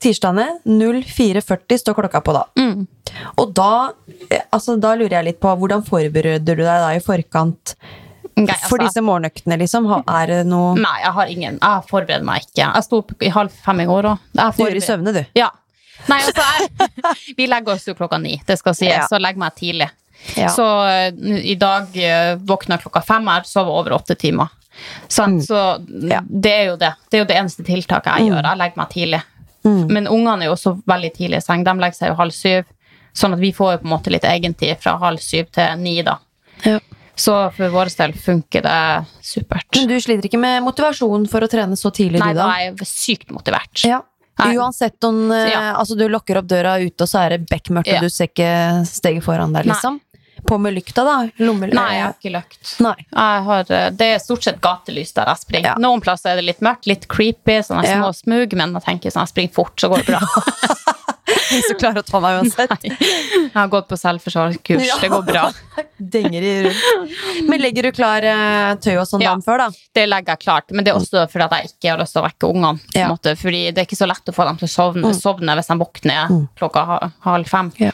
Tirsdagene 04.40 står klokka på da. Mm. Og da, altså, da lurer jeg litt på hvordan forbereder du deg da i forkant Nei, altså, for disse morgenøktene, liksom? Er det noe Nei, jeg har ingen. Jeg forbereder meg ikke. Jeg sto opp i halv fem i går òg. Du gjør i søvne, du? Ja. Nei, altså, jeg, vi legger oss jo klokka ni, det skal sies, Ja. så legg legger meg tidlig. Ja. Så eh, i dag uh, våkna klokka fem, jeg sover over åtte timer. Så Mm. Ja. Mm. det er jo det. Det er jo det eneste tiltaket jeg gjør. Jeg legger meg tidlig. Men ungene er jo også veldig tidlig i seng. De legger seg jo halv syv. Sånn at vi får jo på en måte litt egentid fra halv syv til ni, da. Ja. Så for vår del funker det supert. Men du sliter ikke med motivasjon for å trene så tidlig, Nei, du da da? er jeg sykt motivert. Ja. Nei. Uansett om eh, Ja. altså, du lukker opp døra ute, og så er det bekmørkt, Ja. og du ser ikke steget foran deg, Nei. liksom? På med lykta, da? Lommel... Nei, jeg har ikke løkt. Nei. Har, eh, det er stort sett gatelys der jeg springer. Ja. Noen plasser er det litt mørkt, litt creepy, sånne små smug, men jeg tenker sånn, jeg springer fort, så går det bra. Ingen du klarer å ta meg uansett. Jeg har gått på selvforsvarskurs, Ja. det går bra. Denger i rundt. Men legger du klar eh, tøy og sånn Ja. dagen før, da? Det legger jeg klart, men det er også fordi at jeg ikke har lyst til å vekke ungene. Ja. måte, Fordi det er ikke så lett å få dem til å sovne, sovne hvis de våkner klokka halv fem. Ja.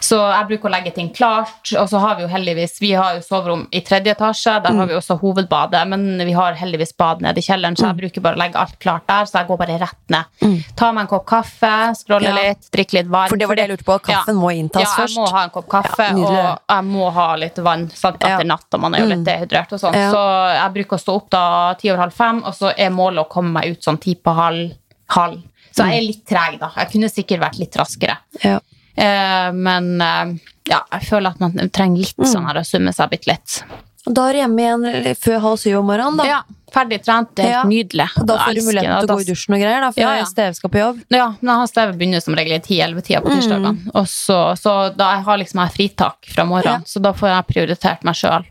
Så jeg bruker å legge ting klart, og så har vi jo heldigvis Vi har jo soverom i tredje etasje, der har vi også hovedbadet, men vi har heldigvis bad nede i kjelleren, så jeg bruker bare å legge alt klart der, så jeg går bare rett ned. Ta meg en kopp kaffe, scrolle Ja. litt, drikke litt vann. For det var det jeg lurte på. Kaffen må inntas først. ja, jeg må ha en kopp kaffe, Ja, og jeg må ha litt vann sant, Ja. etter natta. Man er jo litt dehydrert og sånn. Ja. Så jeg bruker å stå opp da ti over halv fem, og så er målet å komme meg ut sånn ti på halv. halv. Så jeg er litt treg, da. Jeg kunne sikkert vært litt raskere. Ja. Eh, men eh, ja, jeg føler at man trenger litt sånn her å summe seg bitte litt. Og da er du hjemme igjen før halv syv om morgenen, da. Ja, ferdig trent. Det er helt Ja. nydelig. Og da får du muligheten til å gå i dusjen og greier, da, for Ja, ja. Steve skal på jobb. Ja, men han Steve begynner som regel i 10-11-tida på tirsdagene. Mm. så, så da jeg har liksom jeg fritak fra morgenen, Ja. så da får jeg prioritert meg sjøl.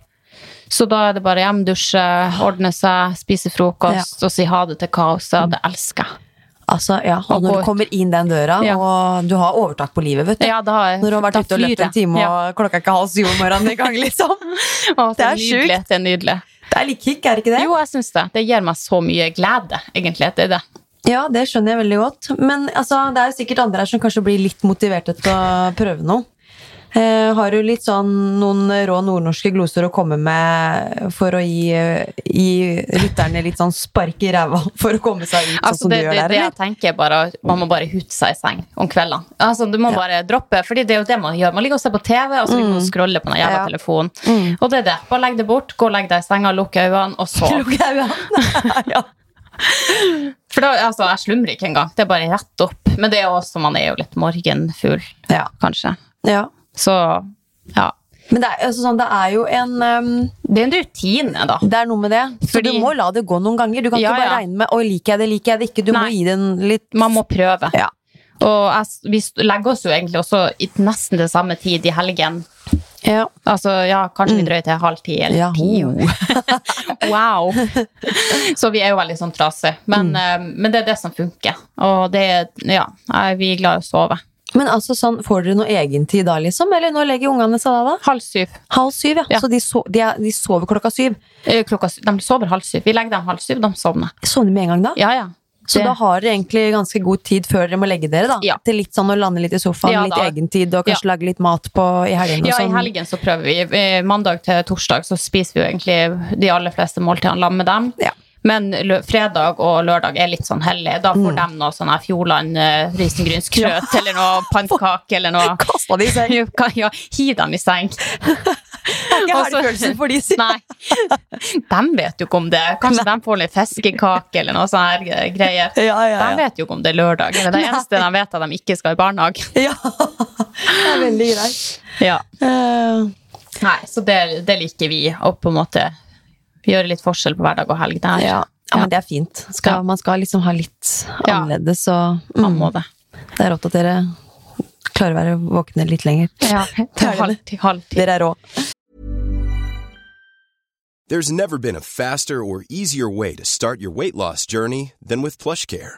Så da er det bare hjem, dusje, ordne seg, spise frokost og si ha det til kaoset. Det elsker jeg. Altså, ja, og når du kommer inn den døra, Ja. og du har overtak på livet, vet du. Ja, Når du har vært ute og løpt en time, og klokka er ikke halv syv om morgenen engang, liksom. Å, Det er sjukt. Det er nydelig. Det er litt kick, er det ikke det? Jo, jeg syns det. Det gir meg så mye glede, egentlig. Det er det. Ja, det skjønner jeg veldig godt. Men altså, det er jo sikkert andre her som kanskje blir litt motiverte til å prøve noe. Eh, har du litt sånn noen rå nordnorske gloser å komme med for å gi, gi lytterne litt sånn spark i ræva for å komme seg ut, Altså, sånn som det, du gjør det, der? det jeg tenker er bare Man må bare hute seg i seng om kveldene. Altså, du må bare droppe, fordi det er jo det man gjør. Man ligger og ser på TV, og så ligger man og scroller på den jævla Ja. telefonen. Mm. Og det er det. Bare legg det bort, gå og legg deg i senga, lukk øynene, og sov. Lukk øynene. ja. For da, altså, jeg slumrer ikke engang. Det er bare rett opp. Men det er også, man er jo litt morgenfugl, Ja. kanskje. ja. Så ja. Men det er, altså, sånn, det er jo en um, Det er en rutine, da. Det er noe med det. Så du må la det gå noen ganger. Du kan Ja, ikke bare ja. regne med 'oi, liker jeg det, liker jeg det ikke'. Du må gi gi den litt Man må prøve. Ja. Og jeg, vi legger oss jo egentlig også i nesten til samme tid i helgen. Ja. Altså, ja, kanskje vi drøyer til halv ti eller Ja, ti. wow! Så vi er jo veldig sånn trasige. Men, eh, men det er det som funker. Og det Ja, vi er glad i å sove. Men altså sånn, får dere noe egentid da, liksom? Eller når legger ungene seg da? da? Halv syv. Halv syv, ja. Ja. Så de, so de, er, de sover klokka syv. Eh, Klokka, de sover halv syv. Vi legger dem halv syv, de sovner. Sovner med en gang da? Ja, ja. Så Det- da har dere egentlig ganske god tid før dere må legge dere, da? Ja. Til litt sånn å lande litt i sofaen, Ja, litt egentid, og kanskje lage litt mat på i helgen? og Ja, i sånn? helgen så prøver vi. Eh, Mandag til torsdag så spiser vi jo egentlig de aller fleste måltidene sammen med dem. Ja. Men fredag og lørdag er litt sånn hellig. Da Mm. får de noe sånn Fjordland uh, risengrynsgrøt eller noe pannekake eller noe. Kasta de i seng? Ja, hi dem i seng. Jeg har ikke følelsen for de, sier Nei. De vet jo ikke om det. Kanskje de får litt fiskekake eller noe sånne her greier. Ja, ja, De vet jo ikke om det er lørdag. Det er det eneste de vet at de ikke skal i barnehage. ja. Det er veldig greit. Ja. Uh. Nei, så det, det liker vi, å på en måte gjøre litt forskjell på hverdag og helg. Der. ja. ja, men det er fint. Skal, Ja. Man skal liksom ha litt annerledes, og Man mm, må det. det er rått at dere klarer å være våkne litt lenger. Ja, til halv, til halv tid. Dere er rå. There's never been a faster or easier way to start your weight loss journey than with PlushCare.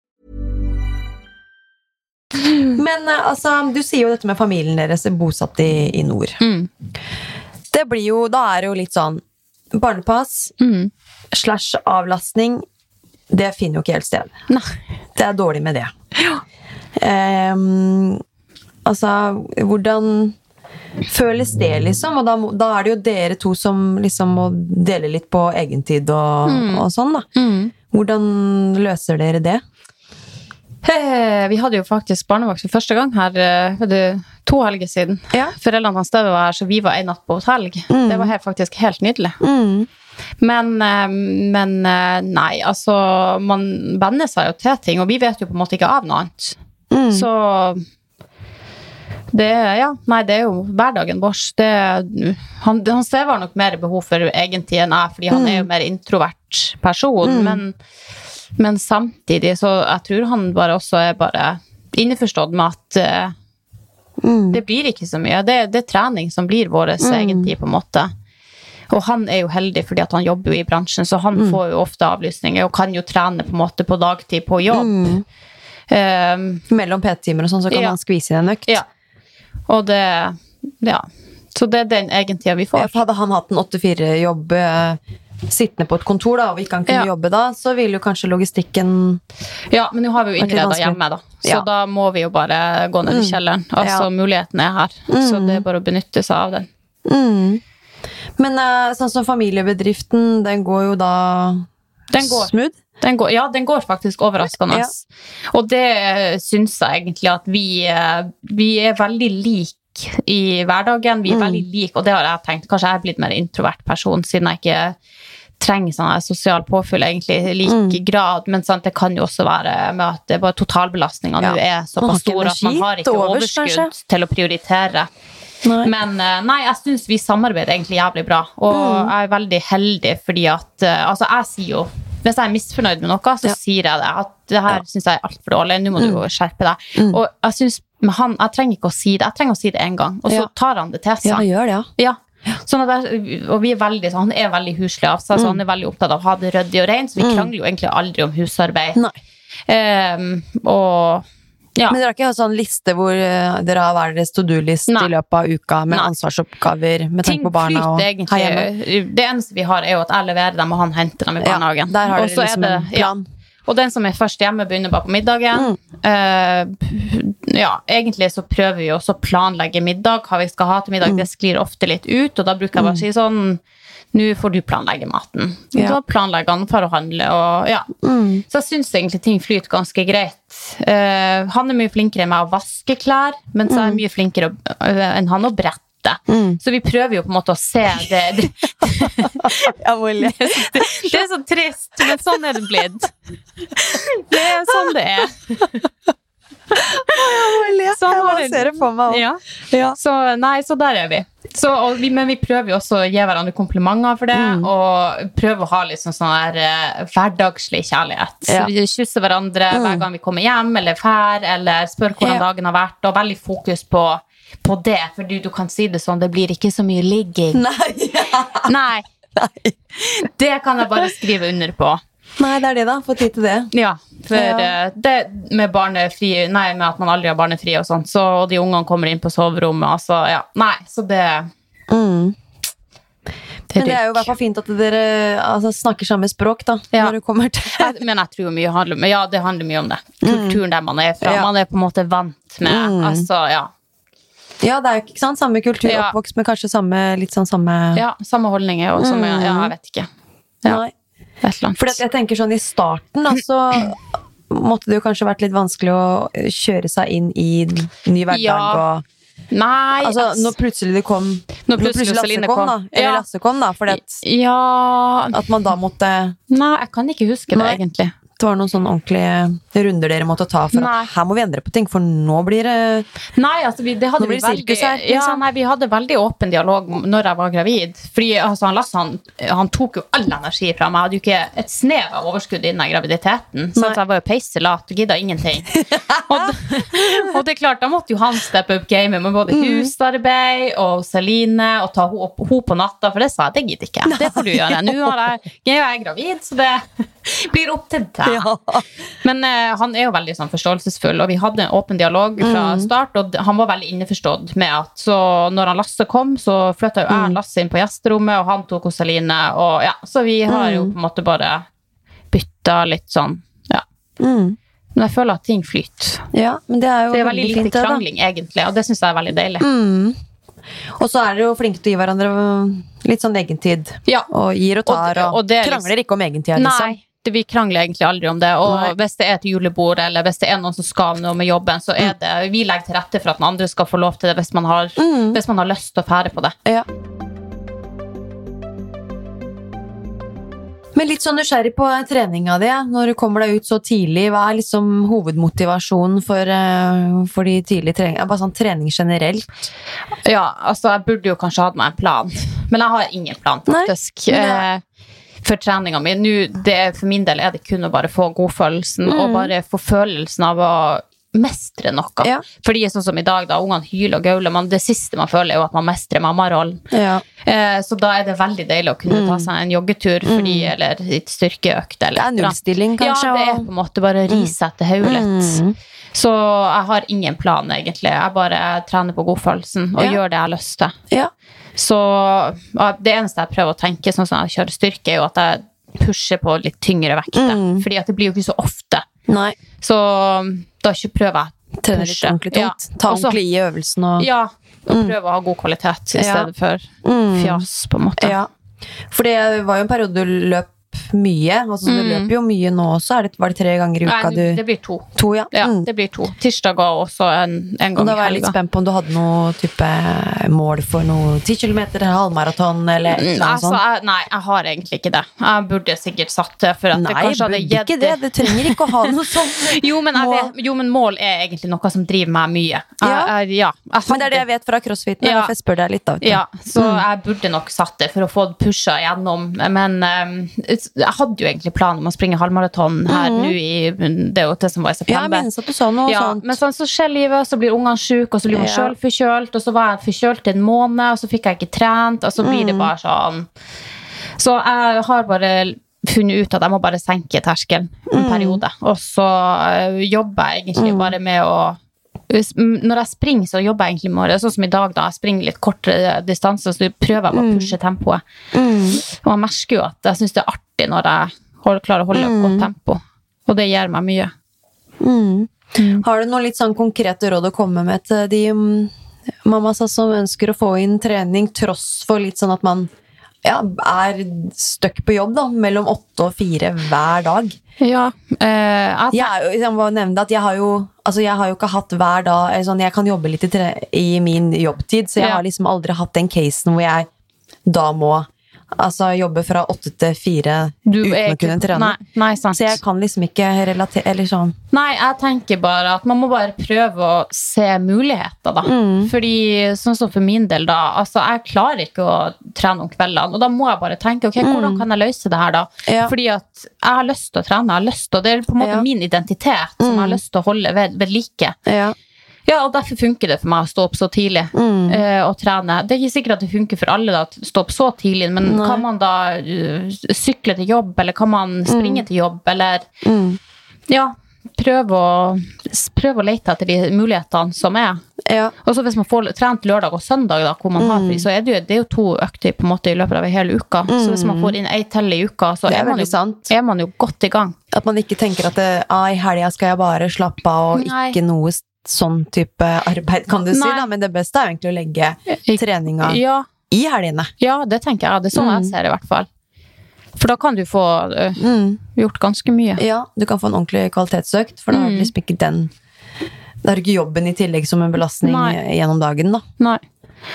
Men eh, altså, du sier jo dette med familien deres er bosatt i, i nord. Mm. Det blir jo, da er det jo litt sånn Barnepass Mm. slash avlastning, det finner jo ikke helt sted. Nei. Det er dårlig med det. Ehm, altså, hvordan føles det, liksom? Og da, da er det jo dere to som liksom må dele litt på egentid og, og sånn, da. Mm. Hvordan løser dere det? Vi hadde jo faktisk barnevakt for første gang her eh, to helger siden. Ja. Foreldrene hans Støve var her, så vi var en natt på hotell. Det var faktisk helt nydelig. Mm. Men, eh, men eh, nei, altså Man venner seg jo til ting, og vi vet jo på en måte ikke av noe annet. Mm. Så det, ja, nei, det er jo hverdagen vår. Han, han Steve har nok mer behov for egentid enn jeg, fordi han er jo mer introvert person. Men, men samtidig så jeg tror han bare også er bare innforstått med at uh, Mm. det blir ikke så mye. Det, det er trening som blir vår egentid, på en måte. Og han er jo heldig fordi at han jobber jo i bransjen, så han får jo ofte avlysninger og kan jo trene på en måte på dagtid på jobb. Um, Mellom PT-timer og sånn, så kan Ja. han skvise inn en økt. ja. Og det Ja. Så det er den egentida vi får. Hadde han hatt en 8-4-jobb sittende på et kontor, da, og ikke han kunne Ja. jobbe da, så vil jo kanskje logistikken Ja, men nå har vi jo innreda hjemme, da. Så Ja. da må vi jo bare gå ned i Mm. kjelleren. Altså, Ja. muligheten er her. Så det er bare å benytte seg av den. mm. Men eh, sånn som familiebedriften, den går jo da Den går. smooth? Den går, ja, den går faktisk overraskende. Ja. Og det syns jeg egentlig at vi, eh, vi er veldig like i hverdagen. Vi er Mm. veldig like, og det har jeg tenkt. Kanskje jeg er blitt mer introvert person, siden jeg ikke trenger sånn sosial påfyll egentlig i lik Mm. grad. Men sant, det kan jo også være med at det bare totalbelastninga Ja. nå er såpass stor at man har ikke overs, overskudd kanskje? til å prioritere. Nei. Men eh, nei, jeg syns vi samarbeider egentlig jævlig bra. Og Mm. jeg er veldig heldig fordi at eh, Altså, jeg sier jo Hvis jeg er misfornøyd med noe, så Ja. sier jeg det. At det her Ja. syns jeg er altfor dårlig. Nå må du jo skjerpe deg. Mm. Og jeg synes med han Jeg trenger ikke å si det. Jeg trenger å si det én gang, og så Ja. tar han det til seg. Ja, han gjør det, ja. Sånn at jeg, og vi er veldig, så han er veldig huslig av seg, så han er veldig opptatt av å ha det ryddig og rent. Så vi Mm. krangler jo egentlig aldri om husarbeid. Ehm, og ja. Men dere har ikke hatt sånn liste hvor eh, dere har hver deres to do-list i løpet av uka med Nei. ansvarsoppgaver med tanke på barna og egentlig. Det eneste vi har, er jo at jeg leverer dem, og han henter dem i barnehagen. Ja, der har dere er liksom det- en plan. Ja. Og den som er først hjemme, begynner bare på middagen. Mm. Uh, ja, egentlig så prøver vi også å planlegge middag, hva vi skal ha til Mm. middag. Det sklir ofte litt ut, og da bruker jeg bare å si sånn Nå får du planlegge maten. Ja. Da planlegger han for å handle, og ja. Mm. Så jeg syns egentlig ting flyter ganske greit. Uh, han er mye flinkere enn meg å vaske klær, mens jeg er mye flinkere øh, enn han å brette. Mm. Så vi prøver jo på en måte å se det. Det, le. det er så trist, men sånn er det blitt. Det er sånn det er. Jeg. Sånn Jeg bare det. ser det for meg. Ja. Ja. Så nei, så der er vi. Så, vi men vi prøver jo også å gi hverandre komplimenter for det, Mm. og prøver å ha litt sånn, sånn her eh, hverdagslig kjærlighet. Ja. Vi kysser hverandre Mm. hver gang vi kommer hjem eller fær, eller spør hvordan dagen har vært, og veldig fokus på, på det, for du, du kan si det sånn, det blir ikke så mye ligging. Nei. Nei. Det kan jeg bare skrive under på. Nei, det er det, da. Få tid til det. Ja, for Ja. eh, det med barnefri Nei, med at man aldri har barnefri og sånt, så og de ungene kommer inn på soverommet, altså, ja. Nei, så det, Mm. det Men det er jo i hvert fall fint at dere altså, snakker samme språk, da. Ja. Når du kommer til Jeg- Men jeg tror mye handler Ja, det handler mye om det. Kulturen der man er fra. Ja. Man er på en måte vant med Mm. Altså, ja. Ja, det er jo ikke sant? Samme kultur, Ja. oppvokst med kanskje samme litt sånn samme ja samme holdninger og samme Mm. Ja, jeg vet ikke. Ja. For jeg tenker sånn i starten, da, så måtte det jo kanskje vært litt vanskelig å kjøre seg inn i ny hverdag Ja. og Nei, Altså, ass. når plutselig det kom Når Når plutselig plutselig Lasse kom, kom. da. Eller Ja. Lasse kom, da. Fordi at, Ja at man da måtte Nei, jeg kan ikke huske det, Nei. egentlig. Det var noen sånne ordentlige runder dere måtte ta for Nei. at her må vi endre på ting, for nå blir det Nei, altså vi, det hadde vi veldig, sirkus her, ja, nei, vi hadde veldig åpen dialog når jeg var gravid. Fordi altså, han Lasse han, han tok jo all energi fra meg. Jeg hadde jo ikke et snev av overskudd innen graviditeten. Så jeg var jo peiselat og gidda ingenting. og, og det er klart, da måtte jo han steppe up gamet med både Mm. husarbeid og Celine og ta henne opp- henne på natta, for det sa jeg, det gidder ikke jeg. Det får du gjøre. Nå er jeg, jeg er gravid, så det blir opp til deg. Men uh, han er jo veldig sånn forståelsesfull, og vi hadde en åpen dialog fra start. Og han var veldig innforstått med at så når han Lasse kom, så flytta jo jeg og Lasse inn på gjesterommet, og han tok hos Celine. Og, ja, så vi har jo på en måte bare bytta litt sånn. Ja. mm. Men jeg føler at ting flyter. Ja, men det er jo Det er veldig lite fint, det, da. krangling, egentlig, og det syns jeg er veldig deilig. Mm. Og så er dere jo flinke til å gi hverandre litt sånn egentid. Ja. Og gir og tar, Og- og, og det er liksom- krangler ikke om egentida, liksom. Nei, det, vi krangler egentlig aldri om det. Og Nei. hvis det er et julebord, eller hvis det er noen som skal noe med jobben, så er det Vi legger til rette for at den andre skal få lov til det hvis man har, Mm. hvis man har lyst til å fære på det. Ja. Men litt sånn nysgjerrig på treninga di. Når du kommer deg ut så tidlig, hva er liksom hovedmotivasjonen for, eh, for de tidlige treningene? Bare sånn trening generelt. Ja, altså jeg burde jo kanskje hatt meg en plan, men jeg har ingen plan, faktisk. Nei. Eh, for treninga mi. Nå, det, for min del er det kun å bare få godfølelsen, Mm. og bare få følelsen av å mestre noe. Ja. Fordi sånn som i dag, da ungene hyler og gauler, men det siste man føler, er jo at man mestrer mammarollen. Ja. Eh, så da er det veldig deilig å kunne ta seg en joggetur fordi, eller et styrkeøkt. Eller, Det er nullstilling, kanskje. Ja, det er på en måte bare å risette hodet litt. Mm. Så jeg har ingen plan, egentlig. Jeg bare trener på godfølelsen og Ja. gjør det jeg har lyst til. Ja. Så ja, det eneste jeg prøver å tenke, sånn som jeg kjører styrke, er jo at jeg pusher på litt tyngre vekter. Mm. Fordi at det blir jo ikke så ofte. Nei. Så da ikke prøver jeg litt ordentlig tungt. Ja. Ta ordentlig i øvelsen og Ja, og prøve å ha god kvalitet i Ja. stedet for Mm. fjas, på en måte. Ja. For det var jo en periode du løp mye. Altså, Du Mm. løper jo mye nå også. Det, var det tre ganger i uka Nei, det blir to. To, ja. Ja, Mm. det blir to. Tirsdager og en, en, gang i gang da var jeg litt helga. spent på om du hadde noe type mål for noe 10 km, halvmaraton eller halvmaraton eller noe Altså, sånt. jeg, nei, jeg har egentlig ikke det. Jeg burde sikkert satt det. For at Nei, hadde burde gitt ikke det. Du trenger ikke å ha noe sånt. Jo men, jeg vet, jo, men mål er egentlig noe som driver meg mye. Jeg, Ja. jeg, ja, jeg Men det er det jeg vet fra crossfiten. Ja. Jeg spør deg litt. Da, det. Ja, så jeg burde nok satt det for å få pusha gjennom. Men eh, jeg hadde jo egentlig planen om å springe halvmaraton her nå i Det det som var i september. Ja, jeg at du sa noe Ja, sånt. men sånn så skjer livet, så blir ungene syke, og så blir man Ja. sjøl forkjølt, og så var jeg forkjølt en måned, og så fikk jeg ikke trent, og så blir Mm. det bare sånn. Så jeg har bare funnet ut at jeg må bare senke terskelen en Mm. periode, og så øh, jobber jeg egentlig bare med å når jeg springer, så jobber jeg egentlig med det. Sånn som i dag, da. Jeg springer litt kortere distanse, så prøver jeg å pushe tempoet. Mm. Og jeg merker jo at jeg syns det er artig når jeg hold- klarer å holde et godt tempo. Og det gir meg mye. Mm. Har du noen litt sånn konkrete råd å komme med til de mm, mammas som ønsker å få inn trening, tross for litt sånn at man ja, er stuck på jobb da, mellom åtte og fire hver dag? Ja. eh, jeg Jeg, jeg må nevne at jeg har jo altså jeg har jo ikke hatt hver dag eller sånn, Jeg kan jobbe litt i, tre, i min jobbtid, så jeg Ja. har liksom aldri hatt den casen hvor jeg da må altså, jobbe fra åtte til fire Du uten å kunne trene. Nei, nei, sant. Så jeg kan liksom ikke relatere Eller sånn Nei, jeg tenker bare at man må bare prøve å se muligheter, da. Mm. Fordi sånn som for min del, da, altså jeg klarer ikke å trene om kveldene, og da må jeg bare tenke ok, hvordan kan jeg løse det her, da? Mm. Ja. Fordi at jeg har lyst til å trene, jeg har lyst til, og det er på en måte Ja. Mm. min identitet som jeg har lyst til å holde ved, ved like. Ja. Ja, og derfor funker det for meg å stå opp så tidlig Mm. uh, og trene. Det er ikke sikkert at det funker for alle da, å stå opp så tidlig, men Nei. kan man da uh, sykle til jobb, eller kan man springe til jobb, eller Mm. ja, prøve å, prøv å lete etter de mulighetene som er. ja. Og så hvis man får trent lørdag og søndag, da, hvor man har Mm. fri, så er det jo, det er jo to økter på en måte i løpet av en hel uke. Så hvis man får inn ei til i uka, så er er, man jo, er man jo godt i gang. At man ikke tenker at ah, i helga skal jeg bare slappe av, og Nei. ikke noe sånn type arbeid, kan du si. Da, Men det beste er jo egentlig å legge treninga Ja, i helgene. ja, det tenker jeg. Det er sånn Mm. jeg ser det i hvert fall. For da kan du få uh, Mm. gjort ganske mye. Ja, du kan få en ordentlig kvalitetsøkt, for da har du Mm. liksom ikke den har du ikke jobben i tillegg som en belastning Nei. gjennom dagen, da. Nei.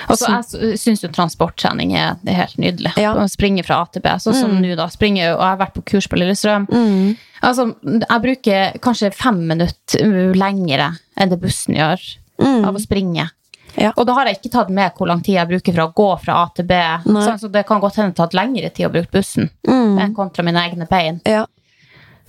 Altså, jeg syns jo transporttrening er, er helt nydelig. Ja. Å springe fra AtB. Sånn som Mm. nå, da. Springer, og jeg har vært på kurs på Lillestrøm. Altså, jeg bruker kanskje fem minutter lengre enn det bussen gjør av å springe. Mm. Ja. Og da har jeg ikke tatt med hvor lang tid jeg bruker for å gå fra A til B. Sånn, så det kan godt hende tatt lengre tid å bruke bussen Mm. enn kontra mine egne bein. Ja.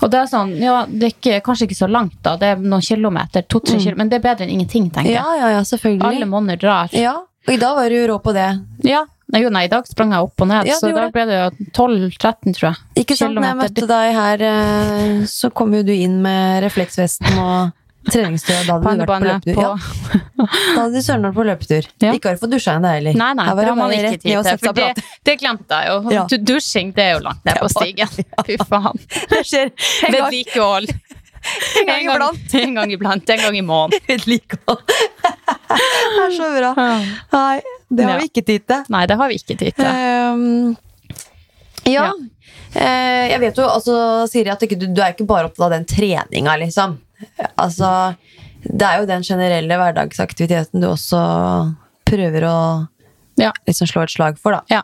Og det er sånn, ja, det er ikke, kanskje ikke så langt, da. Det er noen kilometer, to-tre kilometer, men det er bedre enn ingenting, tenker Mm. ja, jeg. ja, ja, selvfølgelig. Alle monner drar. Ja, og i dag var du rå på det. Ja. Nei, jo, nei, i dag sprang jeg opp og ned, Ja, så da ble det jo 12-13, tror jeg. Ikke sant? Når jeg møtte deg her, eh, så kom jo du inn med refleksvesten og treningstøy. Da hadde du vært på løpetur. på Ja, da hadde du søren vært på løpetur. Ja. Ikke har du fått dusja ennå heller. Nei, nei, det har man ikke tid til, for det, det glemte jeg jo. Ja. Dusjing, det er jo langt ned på stigen. Fy faen. Det skjer en gang, en gang iblant. En gang iblant, en gang i måneden. Vedlikehold. Det er så bra. Nei, det har vi ikke tid til. Nei, det har vi ikke tid til. Um, ja. Ja. Eh, jeg vet jo, altså, Siri, at du, du er ikke bare opptatt av den treninga, liksom. Altså, det er jo den generelle hverdagsaktiviteten du også prøver å Ja. liksom slå et slag for, da. Ja.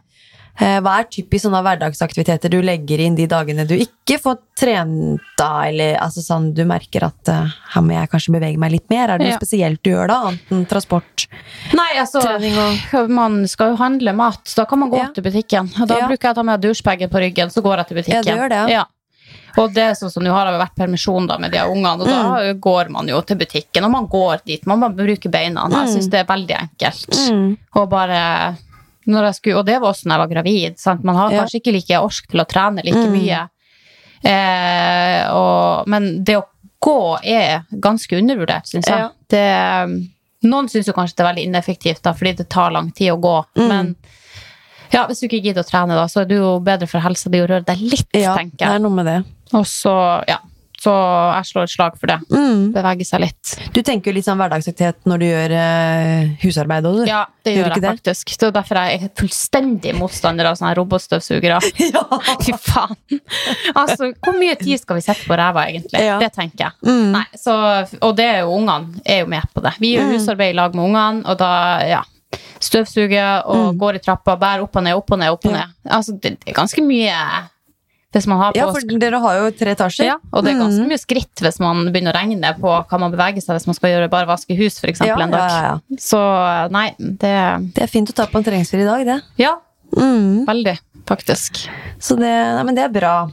Eh, Hva er typisk sånne hverdagsaktiviteter du legger inn de dagene du ikke får trent da, eller altså sånn du merker at eh, her må jeg kanskje bevege meg litt mer? Er det noe Ja. spesielt du gjør da, annet enn transport? Nei, altså, og man skal jo handle mat. Da kan man gå Ja. til butikken. Da Ja. bruker jeg å ta med dusjbagen på ryggen, så går jeg til butikken. Ja, det gjør det, ja. Og det er sånn som nå har det vært permisjon da med de ungene, og da går man jo til butikken, og man går dit. Man bare bruker beina. Jeg syns det er veldig enkelt. Mm. Og bare jeg skulle, Og det var også når jeg var gravid. Sant? Man har Ja. kanskje ikke like ork til å trene like Mm. mye. Eh, og, men det å gå er ganske undervurdert, syns jeg. Ja. Det, noen syns jo kanskje det er veldig ineffektivt, da, fordi det tar lang tid å gå. Mm. Men ja, hvis du ikke gidder å trene, da, så er det jo bedre for helsa di å røre deg litt, Ja, tenker det er noe med det. Og så, ja. Så jeg slår et slag for det. Mm. Bevege seg litt. Du tenker jo litt sånn hverdagsaktivitet når du gjør uh, husarbeid du. Ja, det Gjør gjør jeg det? faktisk. Det er derfor jeg er fullstendig motstander av sånne robotstøvsugere. Fy faen. Altså, hvor mye tid skal vi sette på ræva, egentlig? Ja. Det tenker jeg. Mm. Nei, så, og det er jo ungene er jo med på det. Vi gjør husarbeid i lag med ungene, og da, ja. Støvsuger og går i trappa, bærer opp og ned, opp og ned, opp og ned. Ja. Altså, det, det er ganske mye hvis man har på Ja, for dere har jo tre etasjer. ja, og det er ganske Mm. mye skritt hvis man begynner å regne på hva man beveger seg hvis man skal gjøre bare vaske hus, for eksempel, Ja, en dag. ja, ja. Så nei, det Det er fint å ta på en treningsfri i dag, det. Ja, Mm. veldig, faktisk. Så det, nei, men det er bra.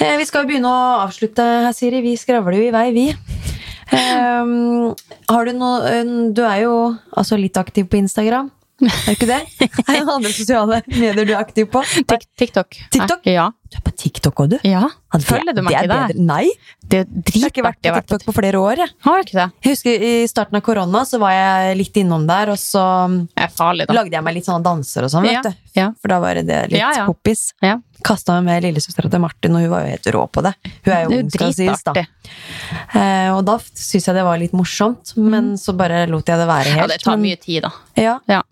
Eh, vi skal jo begynne å avslutte her, Siri. Vi skravler jo i vei, vi. Ehm, har du noe eh, Du er jo altså litt aktiv på Instagram. Er du ikke det? Er det andre sosiale medier du er aktiv på? TikTok. TikTok? Ja. Du er på TikTok òg, du? ja. Følger du meg ikke der? Nei, Det er jeg har ikke vært på TikTok på flere år. Jeg. Har ikke det? jeg husker I starten av korona så var jeg litt innom der, og så er farlig, lagde jeg meg litt sånne danser og sånn, Ja, vet du. ja. For da var det litt Ja, ja. poppis. Ja. Kasta meg med lillesøstera til Martin, og hun var jo helt rå på det. Hun er jo ung, skal sies, da. Eh, og da syntes jeg det var litt morsomt, men så bare lot jeg det være helt. Mm. Ja, det tar mye tid, da. Ja, Ja.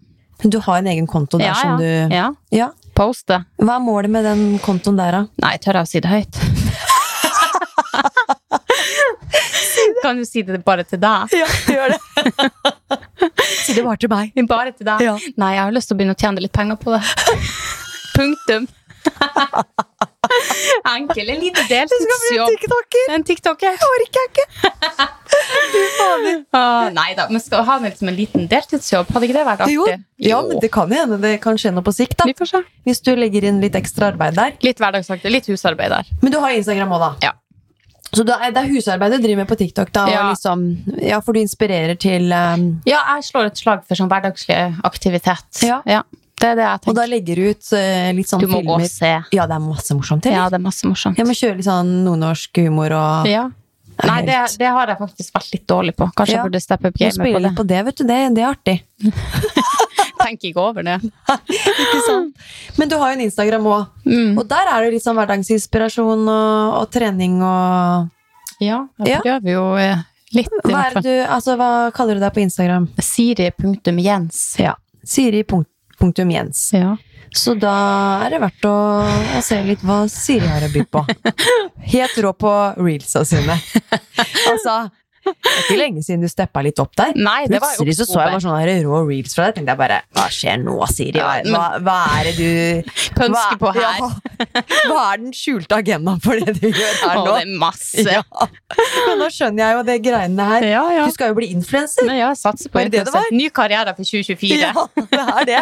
du har en egen konto der som du ja. Poste. Hva er målet med den kontoen der, da? Nei, tør jeg å si det høyt? kan du si det bare til deg? Ja, gjør det. si det bare til meg. Bare til deg? Ja. Nei, jeg har lyst til å begynne å tjene litt penger på det. Punktum. Enkel. En liten deltidsjobb. tiktoker! En tiktoker. orker jeg ikke. Ah, nei da, men skal ha liksom en liten deltidsjobb, hadde ikke det vært artig? Jo, ja, men det kan hende det kan skje noe på sikt, da. Vi. Hvis du legger inn litt ekstra arbeid der. Litt hverdagsaktig, litt husarbeid der. Men du har Instagram òg, da. Ja. Så det er husarbeid du driver med på TikTok, da? Ja. Liksom, ja, for du inspirerer til um, Ja, jeg slår et slag for sånn hverdagslig aktivitet. Ja. Det er det jeg tenker. Og da legger du ut eh, litt sånn Du må gå og se. Ja, det er masse morsomt Eller? Ja, Ja, det er masse morsomt. Jeg må kjøre litt sånn nordnorsk humor og Ja. Nei, det, det har jeg faktisk vært litt dårlig på. Kanskje Ja. jeg burde steppe opp gamet på det. litt på det, vet du. Det, det er artig. Tenk ikke over det. Ikke sant? Men du har jo en Instagram òg, Mm. og der er det litt sånn hverdagsinspirasjon og, og trening og Ja, jeg Ja. prøver jo eh, litt, hva, du, altså, hva kaller du deg på Instagram? Siri.jens. Ja. Siri punktum Jens. Ja. Så da er det verdt å, å se litt hva Siri har å by på. Helt rå på reelsa sine. Altså, det er ikke lenge siden du steppa litt opp der. Nei, det var Plutselig så så jeg bare sånne rå reels fra deg. tenkte jeg bare Hva skjer nå, Siri? Hva, hva, hva er det du Pønsker på her. Ja, hva er den skjulte agendaen for det du gjør her Å, nå? det er masse. Ja. Men nå skjønner jeg jo det greiene her. Ja, ja. Du skal jo bli influenser. Ja, satser på det det. Ny karriere for 2024. Ja, det er det.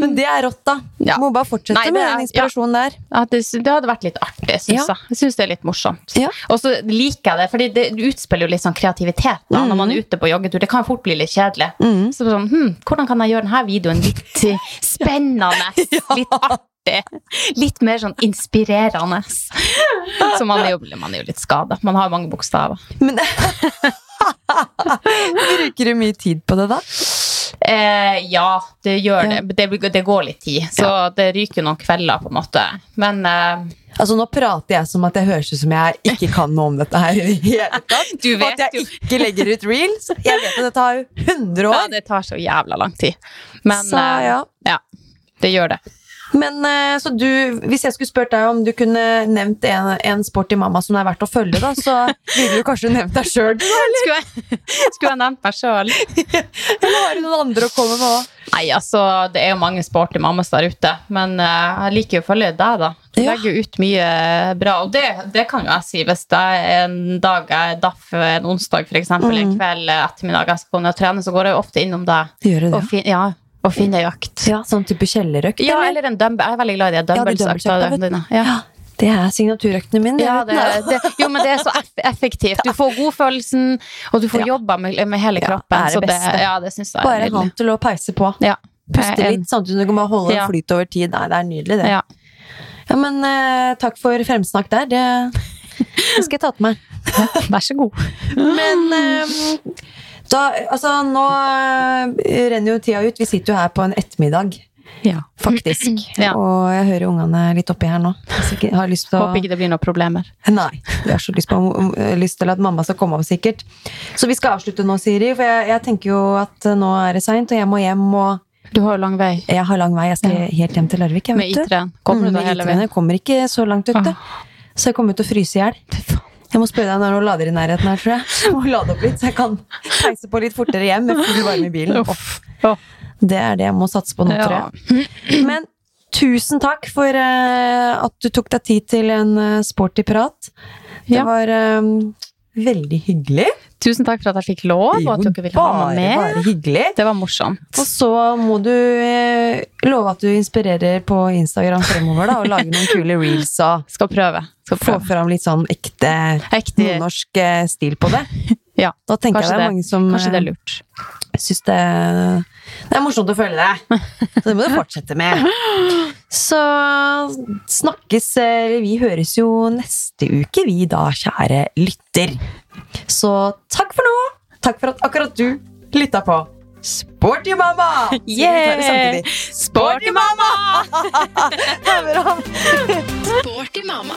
Men det er rått, da. Ja. Må bare fortsette Nei, er, med den inspirasjonen der. Ja, det, hadde vært litt artig, syns Ja. jeg. Jeg syns det er litt morsomt. Ja. Og så liker jeg det, fordi det utspiller jo litt sånn kreativitet da, når man er ute på joggetur. Det kan fort bli litt kjedelig. Mm. Så sånn, hm, hvordan kan jeg gjøre denne videoen litt spennende? Litt artig? Litt mer sånn inspirerende. Så man er jo, man er jo litt skada. Man har jo mange bokstaver. Men Bruker du mye tid på det, da? Eh, ja, det gjør Ja. det. det. Det går litt tid, så det ryker noen kvelder, på en måte. Men eh, Altså, Nå prater jeg som at jeg høres ut som jeg ikke kan noe om dette her. i det hele tatt. Du vet at jeg jo. ikke legger ut reels. Jeg vet at det tar 100 ja, det tar så jævla lang tid. Men Så, eh, ja. ja, det gjør det. Men eh, så du, hvis jeg skulle spurt deg om du kunne nevnt en, en sport i mamma som det er verdt å følge, da, så ville du kanskje nevnt deg sjøl. Skulle jeg, skulle jeg nevnt meg sjøl? Eller har du noen andre å komme med òg? Nei, altså, det er jo mange sporty mammas der ute, men eh, jeg liker jo å følge deg, da. Ja. legger ut mye bra, og det, det kan jo jeg si. Hvis det er en dag jeg daff en onsdag, for eksempel, en kveld, eh, ettermiddag, jeg skal gå ned og trene, så går jeg jo ofte innom deg Gjør det, og, fin, ja, og finner økt. Ja, sånn type kjellerøkt? Ja, eller? eller en dumbbell. Jeg er veldig glad i de Ja, de dumbbellsøktene dumbbellsøkta. Ja. Ja, Det er signaturøktene mine. Ja, det, det, jo, men det er så effektivt. Du får godfølelsen, og du får Ja. jobba med, med hele Ja, kroppen. det er det så det, ja, det synes jeg Bare en til å peise på. Ja. Puste litt, samtidig som du kan holde Ja. flyt over tid. Nei, det er nydelig, det. Ja. Ja, men eh, takk for fremsnakk der. Det, det skal jeg ta til meg. Vær så god. Men eh, da, altså, nå eh, renner jo tida ut. Vi sitter jo her på en ettermiddag, Ja. faktisk. Ja. Og jeg hører ungene litt oppi her nå. Hvis har lyst til å Håper ikke det blir noen problemer. Nei. Vi har så lyst, på, lyst til at mamma skal komme opp, sikkert. Så vi skal avslutte nå, Siri. For jeg, jeg tenker jo at nå er det seint, og jeg må hjem. Og Du har jo lang vei jeg har lang vei. Jeg skal Ja. helt hjem til Larvik. Med vet du. I3-en. Kommer du Mm, da hele veien? Jeg kommer ikke så langt ut, det. Ah. Så jeg kommer til å fryse i hjel. Jeg må spørre deg når du lader i nærheten her, tror jeg. Jeg må lade opp litt, så jeg kan peise på litt fortere hjem med full varme i bilen. Det er det jeg må satse på nå, tror jeg. Men tusen takk for eh, at du tok deg tid til en uh, sporty prat. Det var eh, veldig hyggelig. Tusen takk for at jeg fikk lov, og at dere ville ha bare, meg med. bare hyggelig. Det var morsomt. Og så må du eh, love at du inspirerer på Instagram fremover, da, og lager noen kule reels og Skal prøve. Skal få fram litt sånn ekte Ekte. nordnorsk eh, stil på det. Ja, Da tenker jeg det er det, mange som kanskje det er eh, lurt. syns det, det er morsomt å følge deg. Så det må du fortsette med. Så snakkes Vi høres jo neste uke, vi da, kjære lytter. Så takk for nå. Takk for at akkurat du lytta på Sporty mamma! Yeah! Sporty mamma! Sporty mamma.